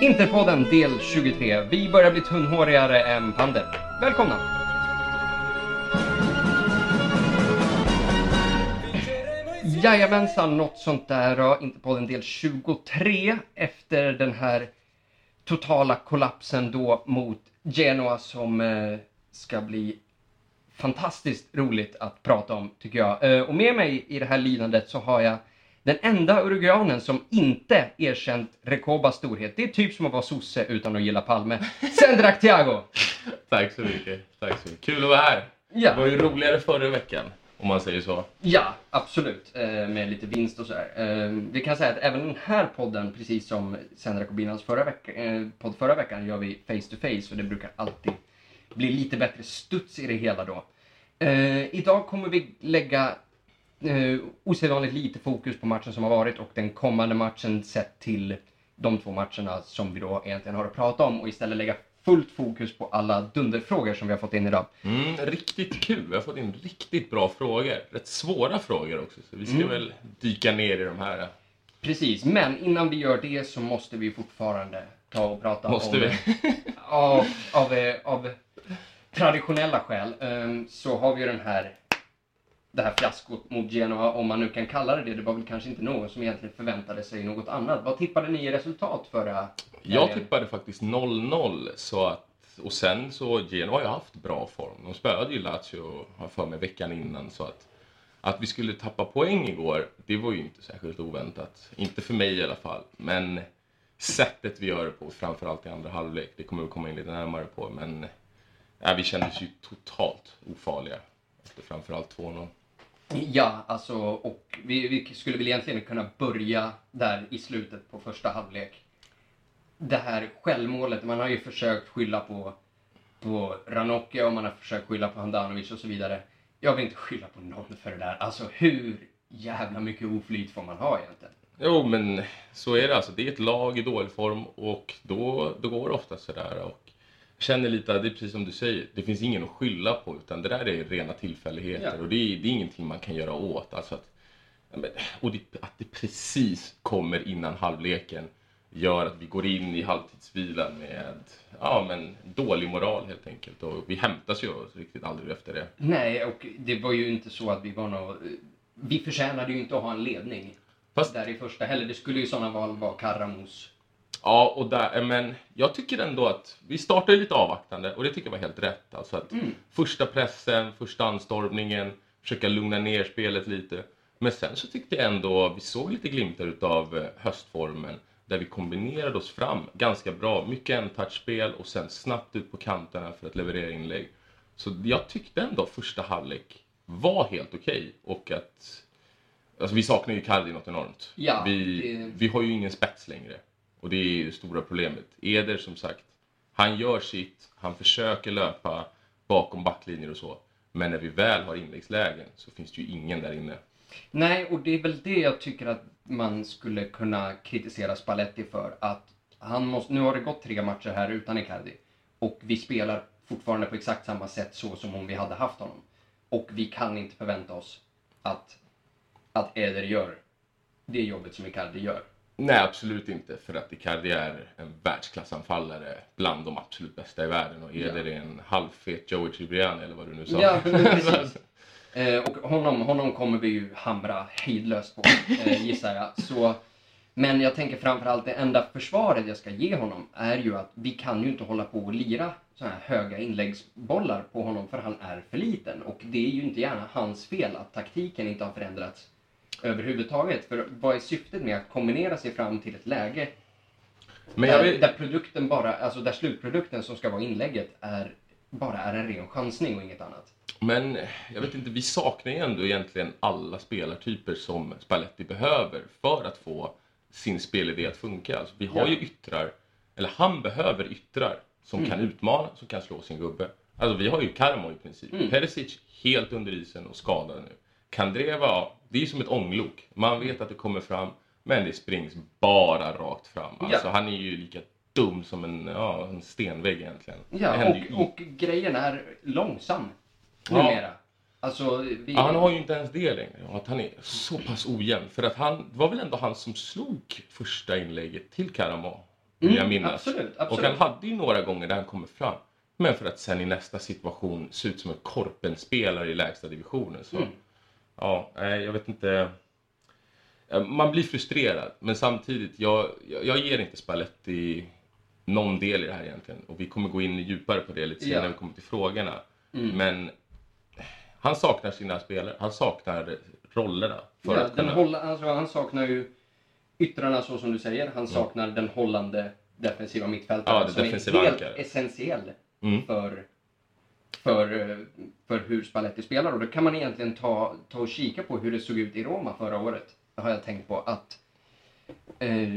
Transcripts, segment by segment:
Interpodden del 23. Vi börjar bli tunnhårigare än pandem. Välkomna! Jajamensan, något sånt där. då. Interpodden del 23 efter den här totala kollapsen då mot Genoa som eh, ska bli fantastiskt roligt att prata om tycker jag. Eh, och med mig i det här lidandet så har jag den enda uruguayanen som inte erkänt Recobas storhet. Det är typ som att vara sosse utan att gilla Palme. Sendrak Thiago! Tack så mycket. Tack så mycket. Kul att vara här. Ja. Det var ju roligare förra veckan, om man säger så. Ja, absolut. Eh, med lite vinst och sådär. Eh, vi kan säga att även den här podden, precis som Sendrak och Binans förra veck- eh, podd förra veckan, gör vi face to face och det brukar alltid bli lite bättre studs i det hela då. Eh, idag kommer vi lägga eh, osedvanligt lite fokus på matchen som har varit och den kommande matchen sett till de två matcherna som vi då egentligen har att prata om och istället lägga fullt fokus på alla dunderfrågor som vi har fått in idag. Mm, riktigt kul. Vi har fått in riktigt bra frågor. Rätt svåra frågor också. Så vi ska Mm. väl dyka ner i de här. Precis, men innan vi gör det så måste vi fortfarande ta och prata Måste om... vi? Av, av, eh, av traditionella skäl ehm, så har vi ju den här det här fiaskot mot Genoa, om man nu kan kalla det det. Det var väl kanske inte någon som egentligen förväntade sig något annat. Vad tippade ni i resultat förra Jag helgen? tippade faktiskt 0-0. Så att, och sen så, Genoa har ju haft bra form. De spöade ju Lazio, har för mig, veckan innan. Så att, att vi skulle tappa poäng igår, det var ju inte särskilt oväntat. Inte för mig i alla fall. Men sättet vi gör det på, framförallt i andra halvlek, det kommer vi komma in lite närmare på. Men ja, vi kändes ju totalt ofarliga efter framförallt 2-0. Ja, alltså, och vi, vi skulle väl egentligen kunna börja där i slutet på första halvlek. Det här självmålet, man har ju försökt skylla på, på Ranocchia och man har försökt skylla på Handanovic och så vidare. Jag vill inte skylla på någon för det där. Alltså hur jävla mycket oflyt får man ha egentligen? Jo, men så är det alltså. Det är ett lag i dålig form och då, då går det ofta sådär. Och känner lite att det är precis som du säger, det finns ingen att skylla på utan det där är rena tillfälligheter Ja. och det är, det är ingenting man kan göra åt. Alltså att, och det, att det precis kommer innan halvleken gör att vi går in i halvtidsvilan med ja, men, dålig moral helt enkelt. Och vi hämtas ju riktigt aldrig efter det. Nej, och det var ju inte så att vi var nå Vi förtjänade ju inte att ha en ledning. Fast- Där i första heller. Det skulle ju i sådana fall vara Karamos. Ja, och där, men jag tycker ändå att vi startade lite avvaktande och det tycker jag var helt rätt. Alltså att Mm. Första pressen, första anstormningen, försöka lugna ner spelet lite. Men sen så tyckte jag ändå vi såg lite glimtar utav eh, höstformen där vi kombinerade oss fram ganska bra. Mycket en-touch-spel och sen snabbt ut på kanterna för att leverera inlägg. Så jag tyckte ändå första halvlek var helt okej och att Alltså vi saknar ju Icardi något enormt. Ja, vi, det- vi har ju ingen spets längre. Och det är ju det stora problemet. Eder som sagt, han gör sitt, han försöker löpa bakom backlinjer och så. Men när vi väl har inläggslägen så finns det ju ingen där inne. Nej, och det är väl det jag tycker att man skulle kunna kritisera Spalletti för. Att han måste, nu har det gått tre matcher här utan Icardi. Och vi spelar fortfarande på exakt samma sätt så som om vi hade haft honom. Och vi kan inte förvänta oss att, att Eder gör det jobbet som Icardi gör. Nej, absolut inte. För att Icardi är en världsklassanfallare bland de absolut bästa i världen. Och är en halvfet Joey Tribbiani eller vad du nu sa. Ja, precis. Eh, och honom, honom kommer vi ju hamra hejdlöst på, eh, gissar jag. Så, men jag tänker framförallt det enda försvaret jag ska ge honom är ju att vi kan ju inte hålla på och lira så här höga inläggsbollar på honom för han är för liten. Och det är ju inte gärna hans fel att taktiken inte har förändrats överhuvudtaget. För vad är syftet med att kombinera sig fram till ett läge där, vill, där produkten bara, alltså där slutprodukten som ska vara inlägget är bara är en ren chansning och inget annat. Men jag vet inte, vi saknar ju ändå egentligen alla spelartyper som Spalletti behöver för att få sin spelidé att funka. Alltså, vi har Ja. ju yttrar, eller han behöver yttrar som Mm. kan utmana, som kan slå sin gubbe. Alltså vi har ju Karmo i princip. Mm. Perisic helt under isen och skadad nu. Kandreva, ja, det är som ett ånglok. Man vet att det kommer fram, men det springs bara rakt fram. Alltså Ja. han är ju lika dum som en, ja, en stenvägg egentligen. Ja, händer ju och, och grejen är långsam Ja. numera. Alltså, vi... Ja, han har ju inte ens det längre. och Att han är så pass ojämn. För att han, det var väl ändå han som slog första inlägget till Karamo? vill Mm, jag minnas. absolut, Och absolut. han hade ju några gånger där han kommer fram. Men för att sen i nästa situation se ut som en korpenspelare i lägsta divisionen. Så, Mm. Ja, nej, jag vet inte. Eh, Man blir frustrerad, men samtidigt, jag, jag, ger inte Spalletti någon del i det här egentligen. Och vi kommer gå in djupare på det lite senare när vi kommer till frågorna. Mm. Men han saknar sina spelare, han saknar rollerna. För Ja, att kunna... hålla, alltså, han saknar ju yttrarna så som du säger. Han saknar den hållande defensiva mittfältaren Ja, som defensiva är helt ankaret. essentiell Mm. för, för, eh, för hur Spalletti spelar. Och då kan man egentligen ta, ta och kika på hur det såg ut i Roma förra året. Det har jag tänkt på att eh,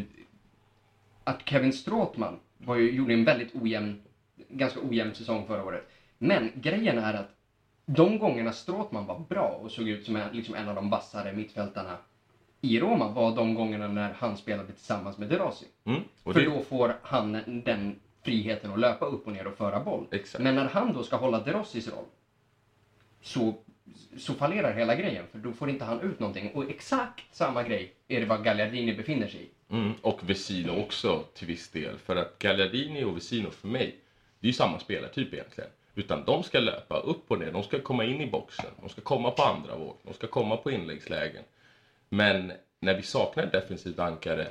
att Kevin Stråtman var ju, gjorde en väldigt ojämn, ganska ojämn säsong förra året. Men grejen är att de gångerna Stråtman var bra och såg ut som en, liksom en av de vassare mittfältarna i Roma var de gångerna när han spelade tillsammans med De Rossi. Mm. Och För det, då får han den friheten att löpa upp och ner och föra boll. Exakt. Men när han då ska hålla De Rossis roll så, så fallerar hela grejen för då får inte han ut någonting. Och exakt samma grej är det vad Gagliardini befinner sig i. Mm, och Vesino också till viss del. För att Gagliardini och Vesino för mig, det är ju samma spelartyp egentligen. Utan de ska löpa upp och ner, de ska komma in i boxen, de ska komma på andra våg, de ska komma på inläggslägen. Men när vi saknar ett defensivt ankare,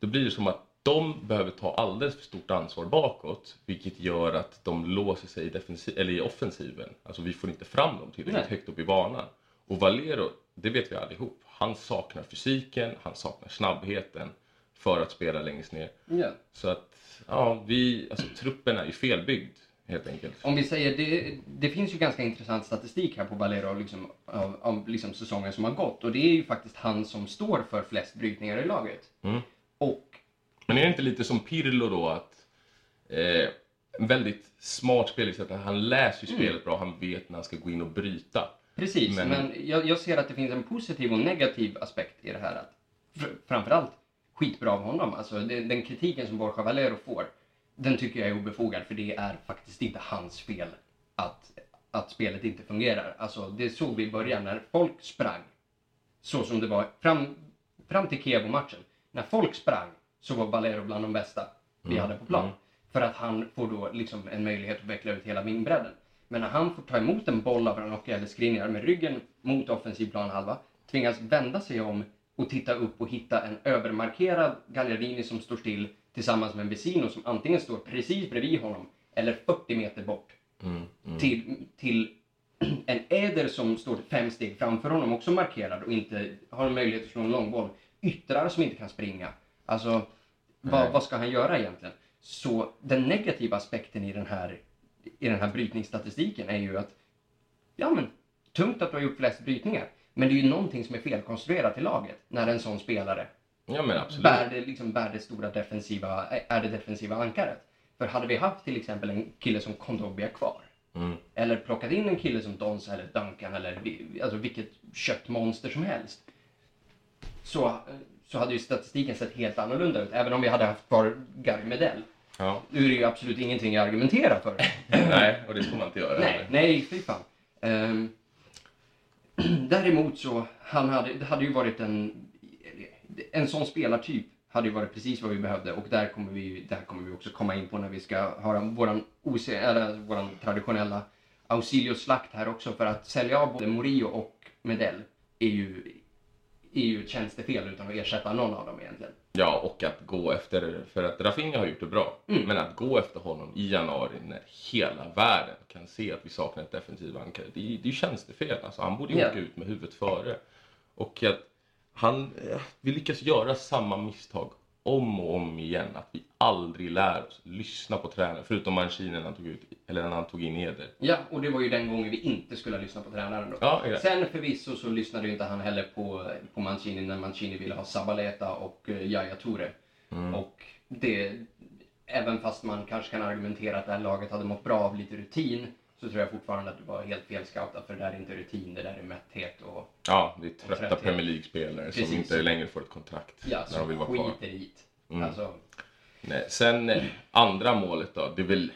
då blir det som att de behöver ta alldeles för stort ansvar bakåt, vilket gör att de låser sig i, defensiv, eller i offensiven. Alltså vi får inte fram dem tillräckligt Nej. högt upp i banan. Och Valero, det vet vi allihop, han saknar fysiken, han saknar snabbheten för att spela längst ner. Ja. Så att, ja, vi, alltså truppen är ju felbyggd helt enkelt. Om vi säger, det, det finns ju ganska intressant statistik här på Valero liksom, av, av liksom säsongen som har gått. Och det är ju faktiskt han som står för flest brytningar i laget. Mm. Och Men är det inte lite som Pirlo då att eh, en väldigt smart spelare, att han läser ju spelet bra, han vet när han ska gå in och bryta. Precis, men, Men- jag, jag ser att det finns en positiv och negativ aspekt i det här. Att, fr- framförallt skitbra av honom. Alltså, det, den kritiken som Borja Valero får, den tycker jag är obefogad för det är faktiskt inte hans fel att, att spelet inte fungerar. Alltså, det såg vi i början när folk sprang så som det var fram, fram till Kievo-matchen. När folk sprang så var Valero bland de bästa vi hade på plan. För att han får då liksom en möjlighet att veckla ut hela vingbredden. Men när han får ta emot en boll av Ranocchia eller Skriniar med ryggen mot offensiv planhalva, tvingas vända sig om och titta upp och hitta en övermarkerad Gagliardini som står still tillsammans med en Vesino som antingen står precis bredvid honom eller 40 meter bort Mm, mm. till, till en Eder som står fem steg framför honom, också markerad och inte har en möjlighet att slå en långboll. Yttrar som inte kan springa. Alltså. Vad, vad ska han göra egentligen? Så den negativa aspekten i den här, i den här brytningsstatistiken är ju att, ja men, tungt att du har gjort flest brytningar. Men det är ju någonting som är felkonstruerat i laget när en sån spelare Ja bär det, liksom, bär det stora defensiva, är det defensiva ankaret. För hade vi haft till exempel en kille som Kondogbia kvar, Mm. eller plockat in en kille som Donza eller Duncan eller alltså vilket köttmonster som helst. Så, så hade ju statistiken sett helt annorlunda ut. Även om vi hade haft kvar Gary Medell. Ja. Nu är det ju absolut ingenting jag argumenterar för. Nej, och det ska man inte göra. nej, heller. nej, fy fan. Ehm, däremot så, han hade, det hade ju varit en, en sån spelartyp hade ju varit precis vad vi behövde och där kommer vi, där kommer vi också komma in på när vi ska ha våran, OC, eller våran traditionella Ausilio-slakt här också för att sälja av både Morio och Medell är ju, är ju ett tjänstefel utan att ersätta någon av dem egentligen. Ja, och att gå efter, för att Rafinha har gjort det bra, Mm. men att gå efter honom i januari när hela världen kan se att vi saknar ett defensivt ankare, det, det är ju tjänstefel. Alltså, han borde ju Ja. åka ut med huvudet före. Och att han, eh, vi lyckas göra samma misstag om och om igen, att vi aldrig lär oss lyssna på tränaren, förutom Mancini när han tog, ut, eller när han tog in Eder. Ja, och det var ju den gången vi inte skulle ha lyssnat på tränaren då. Ja. Sen förvisso så lyssnade ju inte han heller på, på Mancini när Mancini ville ha Sabaleta och uh, Yahya Toure. Mm. Och det, även fast man kanske kan argumentera att det här laget hade mått bra av lite rutin så tror jag fortfarande att det var helt fel scoutat för det där är inte rutin, det där är mätthet och Ja, det är trötta. Premier League-spelare som inte längre får ett kontrakt ja, när de vill vara kvar. skiter i det. Mm. Alltså, Nej, sen eh, andra målet då, det är, väl,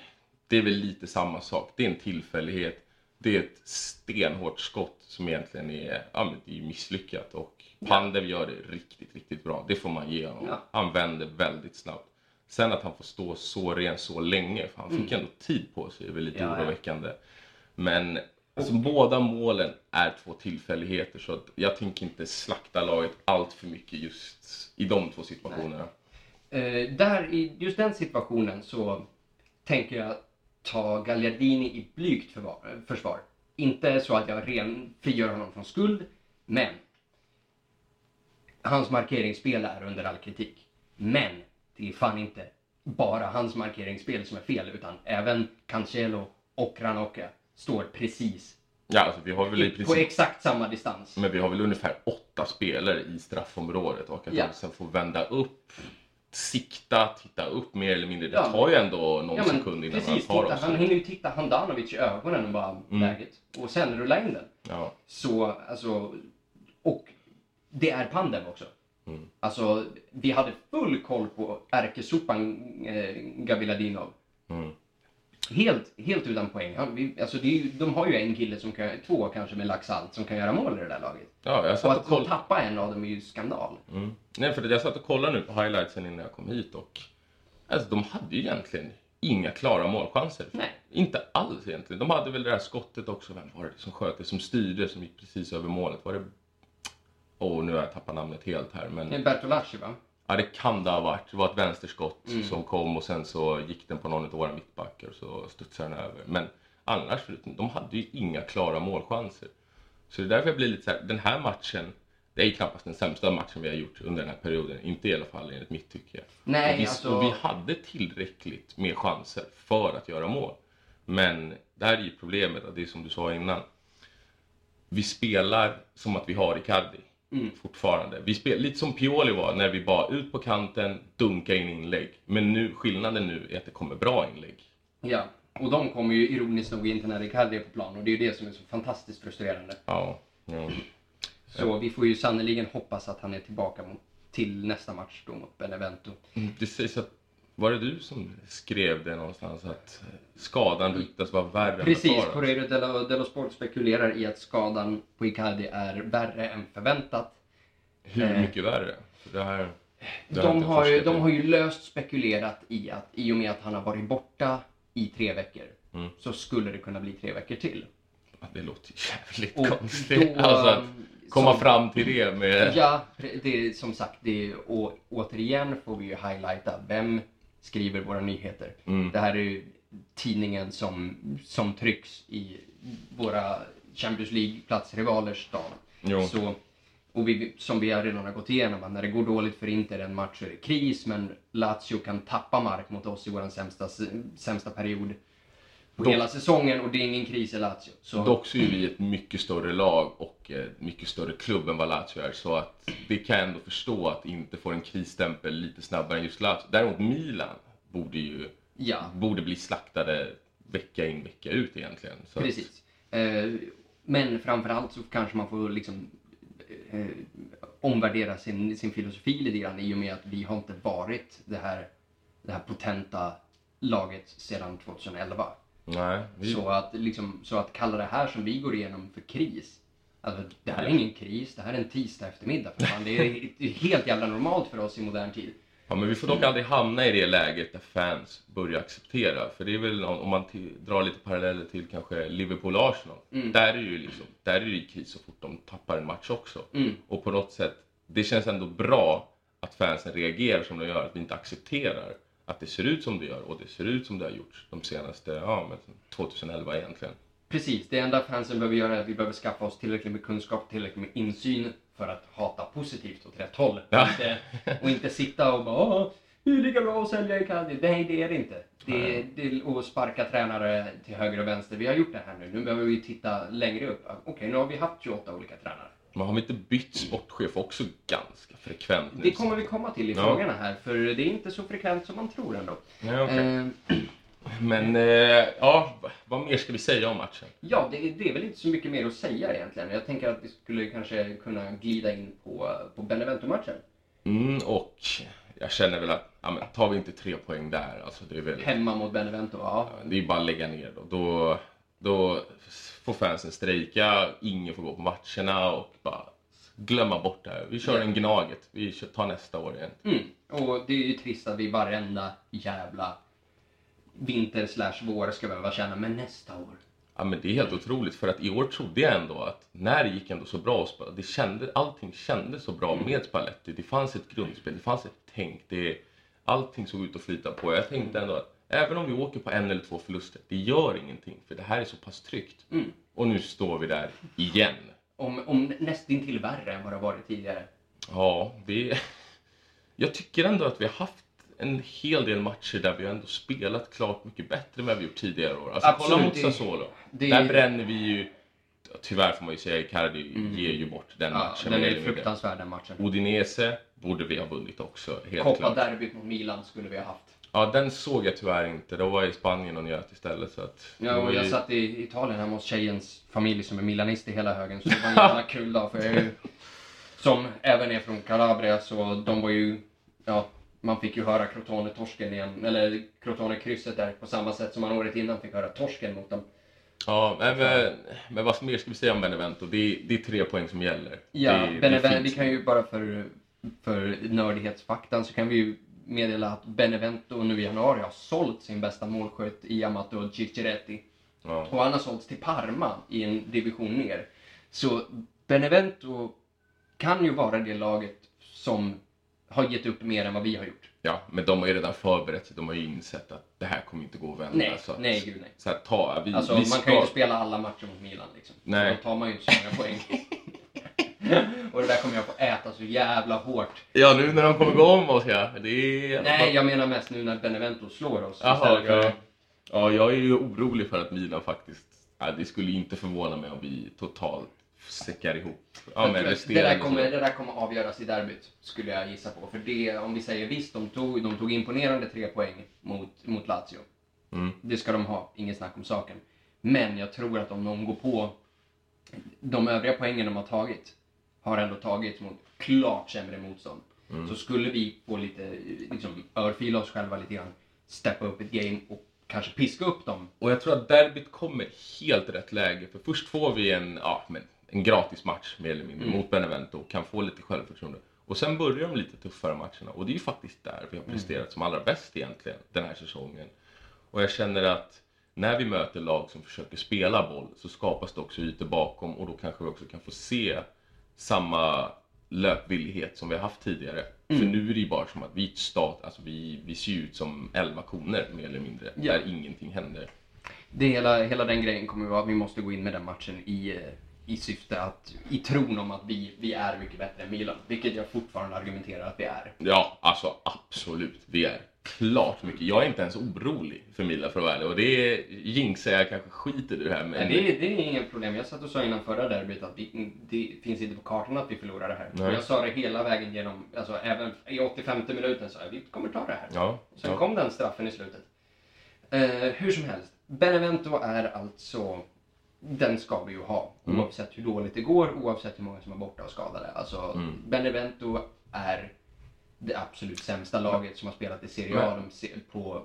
det är väl lite samma sak. Det är en tillfällighet. Det är ett stenhårt skott som egentligen är, ja, men det är misslyckat. Och Pandev gör det riktigt, riktigt bra. Det får man ge honom. Ja. Han vänder väldigt snabbt. Sen att han får stå så ren så länge, för han fick ändå tid på sig, är väl lite Mm. Ja, ja. oroväckande. Men alltså, båda målen är två tillfälligheter så att jag tänker inte slakta laget allt för mycket just i de två situationerna. Eh, där i just den situationen så tänker jag ta Gagliardini i blygt förvar, försvar. Inte så att jag ren frigör honom från skuld, men hans markeringsspel är under all kritik. Men det är fan inte bara hans markeringsspel som är fel, utan även Cancelo och Ranocchia står precis Ja, alltså vi har väl i på princip exakt samma distans. Men vi har väl ungefär åtta spelare i straffområdet och att Ja. de sen får vända upp, sikta, titta upp mer eller mindre. Det Ja. tar ju ändå någon Ja, men sekund innan precis, han tar titta, oss. han hinner ju titta Handanovic i ögonen och bara läget. Och sen rulla in den. Ja. Så, alltså, och det är Pandem också. Mm. Alltså, vi hade full koll på ärkesopan eh, Gaviladinov. Mm. Helt, helt utan poäng. Han, vi, alltså, ju, de har ju en kille, som kan, två kanske med Laxalt, som kan göra mål i det där laget. ja, jag Och satt och att kollade. tappa en av dem är ju skandal. Mm. Nej, för jag satt och kollade nu på highlightsen innan jag kom hit och alltså, de hade ju egentligen inga klara målchanser. Nej. Inte alls egentligen. De hade väl det där skottet också. Vem var det som sköt det? Som styrde, som gick precis över målet. Var det... Åh, nu har jag tappat namnet helt här. Men Det är Bertolacci va? Ja, det kan det ha varit. Det var ett vänsterskott som kom och sen så gick den på någon av våra mittbackar och så studsade den över. Men annars, de hade ju inga klara målchanser. Så det är därför jag blir lite så här, den här matchen, det är ju knappast den sämsta matchen vi har gjort under den här perioden. Inte i alla fall enligt mitt tycke. Nej, och, vi, alltså- och vi hade tillräckligt med chanser för att göra mål. Men där är ju problemet, att det är som du sa innan. Vi spelar som att vi har Icardi fortfarande. Vi spelar lite som Pioli var när vi bara ut på kanten, dunka in inlägg. Men nu, skillnaden nu är att det kommer bra inlägg. Ja. Och de kommer ju ironiskt nog inte när Icardi är på plan och det är ju det som är så fantastiskt frustrerande. Ja. ja. Så vi får ju sannoliken hoppas att han är tillbaka mot, till nästa match då mot Benevento. Det sägs att, var det du som skrev det någonstans att skadan ryktas vara värre än Precis, befarat? Corriere dello, dello Sport spekulerar i att skadan på Icardi är värre än förväntat. Hur mycket värre? För det här, det De har, ju, de har ju löst spekulerat i att i och med att han har varit borta i tre veckor Mm. så skulle det kunna bli tre veckor till. Det låter jävligt Och konstigt. då, alltså komma som- fram till det med... Ja, det är som sagt, det är, och återigen får vi ju highlighta vem skriver våra nyheter. Mm. Det här är ju tidningen som, som trycks i våra Champions League-platsrivalers stad. Jo. Så, och vi, som vi har redan har gått igenom, när det går dåligt för Inter en match så är det kris, men Lazio kan tappa mark mot oss i vår sämsta, sämsta period på Dock- hela säsongen och det är ingen kris i Lazio. Så, Dock så är vi ett mycket större lag och ett mycket större klubb än vad Lazio är. Så att det kan jag ändå förstå att inte får en krisstämpel lite snabbare än just Lazio. Däremot Milan borde ju ja, borde bli slaktade vecka in vecka ut egentligen. Så Precis. Eh, men framförallt så kanske man får liksom eh, omvärdera sin, sin filosofi lite grann i och med att vi har inte varit det här, det här potenta laget sedan 2011. nej, vi, Så, att, liksom, så att kalla det här som vi går igenom för kris. Alltså, det här är ingen kris, det här är en tisdag eftermiddag. För fan. Det är det är helt jävla normalt för oss i modern tid. Ja, men vi får dock aldrig hamna i det läget där fans börjar acceptera. För det är väl om man drar lite paralleller till kanske Liverpool-Arsenal. Mm. Där är det ju liksom, där är det ju kris så fort de tappar en match också. Mm. Och på något sätt, det känns ändå bra att fansen reagerar som de gör, att vi inte accepterar att det ser ut som det gör och det ser ut som det har gjort de senaste, ja men 2011 egentligen. Precis, det enda fansen behöver göra är att vi behöver skaffa oss tillräckligt med kunskap, tillräckligt med insyn för att hata positivt åt rätt håll. Ja. Och, inte, och inte sitta och bara det är lika bra att sälja Icardi. Nej, det är det inte. Det är, det är att sparka tränare till höger och vänster. Vi har gjort det här nu. Nu behöver vi titta längre upp. Okej, nu har vi haft 28 olika tränare. Men har vi inte bytt sportchef också ganska frekvent nu? Det kommer vi komma till i Ja. frågorna här, för det är inte så frekvent som man tror ändå. Ja, okej. Eh, Men, eh, ja, vad mer ska vi säga om matchen? Ja, det, det är väl inte så mycket mer att säga egentligen. Jag tänker att vi skulle kanske kunna glida in på, på Benevento-matchen. Mm, och jag känner väl att, ja men tar vi inte tre poäng där, alltså det är väl, Hemma mot Benevento, ja. det är bara att lägga ner då. Då, då får fansen strejka, ingen får gå på matcherna och bara glömma bort det här. Vi kör Ja. en Gnaget, vi tar nästa år igen. Mm. Och det är ju trist att vi varenda jävla vinter slash vår ska behöva känna, men nästa år. Ja men det är helt otroligt för att i år trodde jag ändå att när det gick ändå så bra det kände, allting kändes så bra med Spalletti. Det fanns ett grundspel, det fanns ett tänk, det, allting såg ut att flyta på. Jag tänkte ändå att även om vi åker på en eller två förluster, det gör ingenting för det här är så pass tryggt. Mm. Och nu står vi där igen. Om, om nästintill värre än vad det varit tidigare. Ja, det... Jag tycker ändå att vi har haft en hel del matcher där vi ändå spelat klart mycket bättre än vad vi gjort tidigare år. Alltså Absolut, kolla mot Sassuolo. det- Där bränner vi ju... Tyvärr får man ju säga, Icardi ger ju bort den Ja, matchen. den är fruktansvärd den matchen. Udinese borde vi ha vunnit också, helt Coppa klart. derbyt mot Milan skulle vi ha haft. Ja, den såg jag tyvärr inte. Då var jag i Spanien och njöt istället. Så att Ja, och jag ju- satt i Italien hemma hos tjejens familj som är milanist i hela högen. Så det var en jävla kul dag för jag är ju, som även är från Calabria, så de var ju, ja, man fick ju höra Crotone-torsken igen, eller Crotone-krysset där på samma sätt som man året innan fick höra torsken mot dem. Ja, men, men, men vad mer ska vi säga om Benevento? Det är, det är tre poäng som gäller. Ja, det, Benevento, vi kan ju bara för, för nördighetsfaktan så kan vi ju meddela att Benevento nu i januari har sålt sin bästa målskytt i Amato Cicciretti. Ja. Och han har sålts till Parma i en division ner. Så Benevento kan ju vara det laget som har gett upp mer än vad vi har gjort. ja, men de har ju redan förberett sig. De har ju insett att det här kommer inte gå att vända. Nej, så att, nej gud nej. Så här, ta, vi, Alltså vi man ska... kan ju inte spela alla matcher mot Milan liksom. Nej. Då tar man ju inte så många poäng. och det där kommer jag få äta så jävla hårt. Ja, nu när de kommer gå om oss ja. Är... Nej, jag menar mest nu när Benevento slår oss. Jaha, istället för- ja. ja, jag är ju orolig för att Milan faktiskt... Ja, det skulle inte förvåna mig om vi totalt säckar ihop. Ja, men det, där kommer, det där kommer avgöras i derbyt, skulle jag gissa på. För det, om vi säger visst, de tog, de tog imponerande tre poäng mot, mot Lazio. Mm. Det ska de ha, inget snack om saken. Men jag tror att om de går på de övriga poängen de har tagit, har ändå tagits mot klart sämre motstånd. Mm. Så skulle vi få lite, liksom, örfila oss själva lite grann, steppa upp ett game och kanske piska upp dem. Och jag tror att derbyt kommer helt rätt läge. För först får vi en, ja, men en gratis match mer eller mindre mot Benevento och kan få lite självförtroende. Och sen börjar de lite tuffare matcherna. Och det är ju faktiskt där vi har presterat som allra bäst egentligen den här säsongen. Och jag känner att när vi möter lag som försöker spela boll så skapas det också ytor bakom och då kanske vi också kan få se samma löpvillighet som vi har haft tidigare. För nu är det ju bara som att vi, är stat, alltså vi, vi ser ut som 11 koner mer eller mindre, Ja. där ingenting händer. Det hela, hela den grejen kommer vara att vi måste gå in med den matchen i, eh, i syfte att, i tron om att vi, vi är mycket bättre än Milan. Vilket jag fortfarande argumenterar att vi är. Ja, alltså absolut. Vi är klart mycket. Jag är inte ens orolig för Milan för att vara ärlig. Och det jinxar jag kanske skit i det här. Men... Nej, det, är- det är inget problem. Jag satt och sa innan förra derbyt att vi, det finns inte på kartan att vi förlorar det här. Nej. Och jag sa det hela vägen genom, alltså även i 85 minuten sa jag vi kommer ta det här. Ja, Sen ja. kom den straffen i slutet. Eh, hur som helst, Benevento är alltså, den ska vi ju ha. Mm. Oavsett hur dåligt det går, oavsett hur många som är borta och skadade. Alltså, Mm. Benevento är det absolut sämsta laget som har spelat i Serie A de på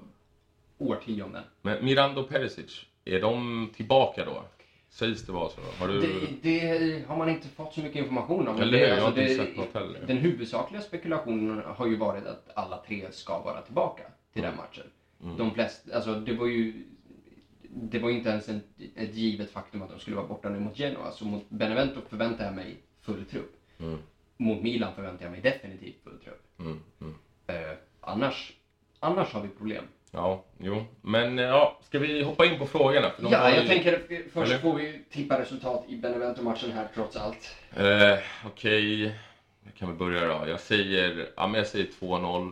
årtionden. Men Mirando och Perisic, är de tillbaka då? Sägs det vara så? Har du... Det, det har man inte fått så mycket information om. Eller Det- hur? Jag har alltså, inte det- sett något heller. Den huvudsakliga spekulationen har ju varit att alla tre ska vara tillbaka till Mm. den matchen. De flesta, alltså det var ju det var inte ens en, ett givet faktum att de skulle vara borta nu mot Genoa. Så mot Benevento förväntar jag mig full trupp. Mm, Mot Milan förväntar jag mig definitivt full trupp. mm, mm. Eh, annars, annars har vi problem. Ja, jo. Men eh, ja, ska vi hoppa in på frågorna? För de Ja, jag ju- tänker först Eller? får vi tippa resultat i Benevento-matchen här trots allt. Eh, Okej, jag kan väl börja då. Jag säger, ja, men jag säger 2-0.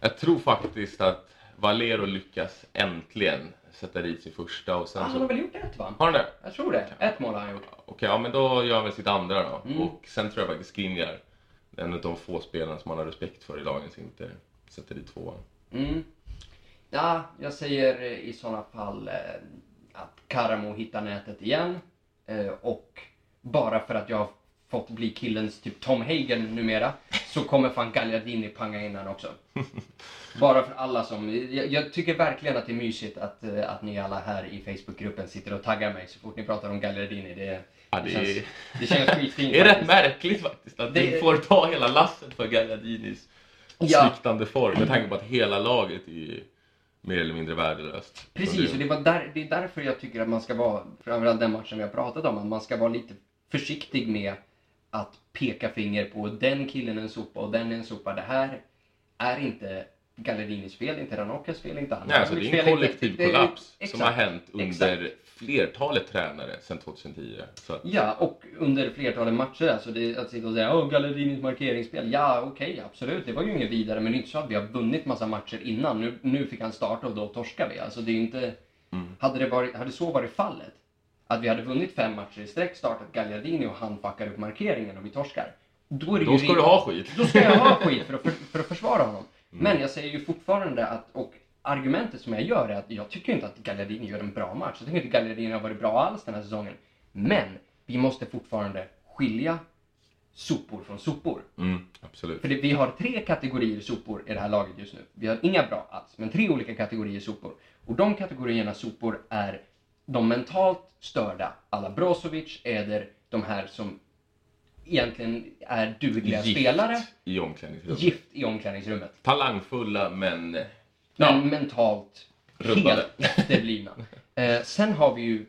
Jag tror faktiskt att Valero lyckas äntligen sätta dit sin första och sen Ah, han så... har väl gjort ett va? Har han det? Jag tror det. Ett mål har han gjort. Okej, ja men då gör han väl sitt andra då. Mm. Och sen tror jag faktiskt Skriniar, en av de få spelarna som man har respekt för i dagens Inter, sätter dit tvåan. Mm. Ja, jag säger i sådana fall eh, att Karamo hittar nätet igen. Eh, och bara för att jag fått bli killens typ Tom Hagen numera så kommer fan Gagliardini panga in den också. Bara för alla som... Jag, jag tycker verkligen att det är mysigt att, eh, att ni alla här i Facebookgruppen sitter och taggar mig så fort ni pratar om Gagliardini. Det, Ja, det, det känns, det känns skitfint Det är rätt märkligt faktiskt att Det- du får ta hela lasset för Gagliardinis Ja. sviktande form med tanke på att hela laget är mer eller mindre värdelöst. Precis, och det, var där, det är därför jag tycker att man ska vara, framförallt den matchen vi har pratat om, att man ska vara lite försiktig med att peka finger på den killen är en sopa och den är en sopa. Det här är inte Gallerinis fel, inte Ranocchas fel, inte Nej, alltså det är en fel, kollektiv inte- det kollaps exakt, som har hänt under exakt. flertalet tränare sedan 2010. Så att, Ja, och under flertalet matcher. Alltså det, att sitta och säga åh Gallerinis markeringsspel. Ja, okej, absolut. Det var ju inget vidare. Men det är inte så att vi har vunnit massa matcher innan. Nu, nu fick han starta och då torskar vi. Alltså det är inte... Mm. Hade, det varit, hade så varit fallet, att vi hade vunnit fem matcher i sträck, startat Gagliardini och han fuckar upp markeringen och vi torskar. Då, är då ska du ha skit. då ska jag ha skit för att, för, för att försvara honom. Mm. Men jag säger ju fortfarande att, och argumentet som jag gör är att jag tycker inte att Gagliardini gör en bra match. Jag tycker inte Gagliardini har varit bra alls den här säsongen. Men vi måste fortfarande skilja sopor från sopor. Mm, absolut. För det, vi har tre kategorier sopor i det här laget just nu. Vi har inga bra alls, men tre olika kategorier sopor. Och de kategorierna sopor är de mentalt störda, alla Brozovic, Eder, de här som egentligen är dugliga Gift spelare. i omklädningsrummet. Gift i omklädningsrummet. Talangfulla men... Men Ja. mentalt Rubbade. helt efterblivna. eh, sen har vi ju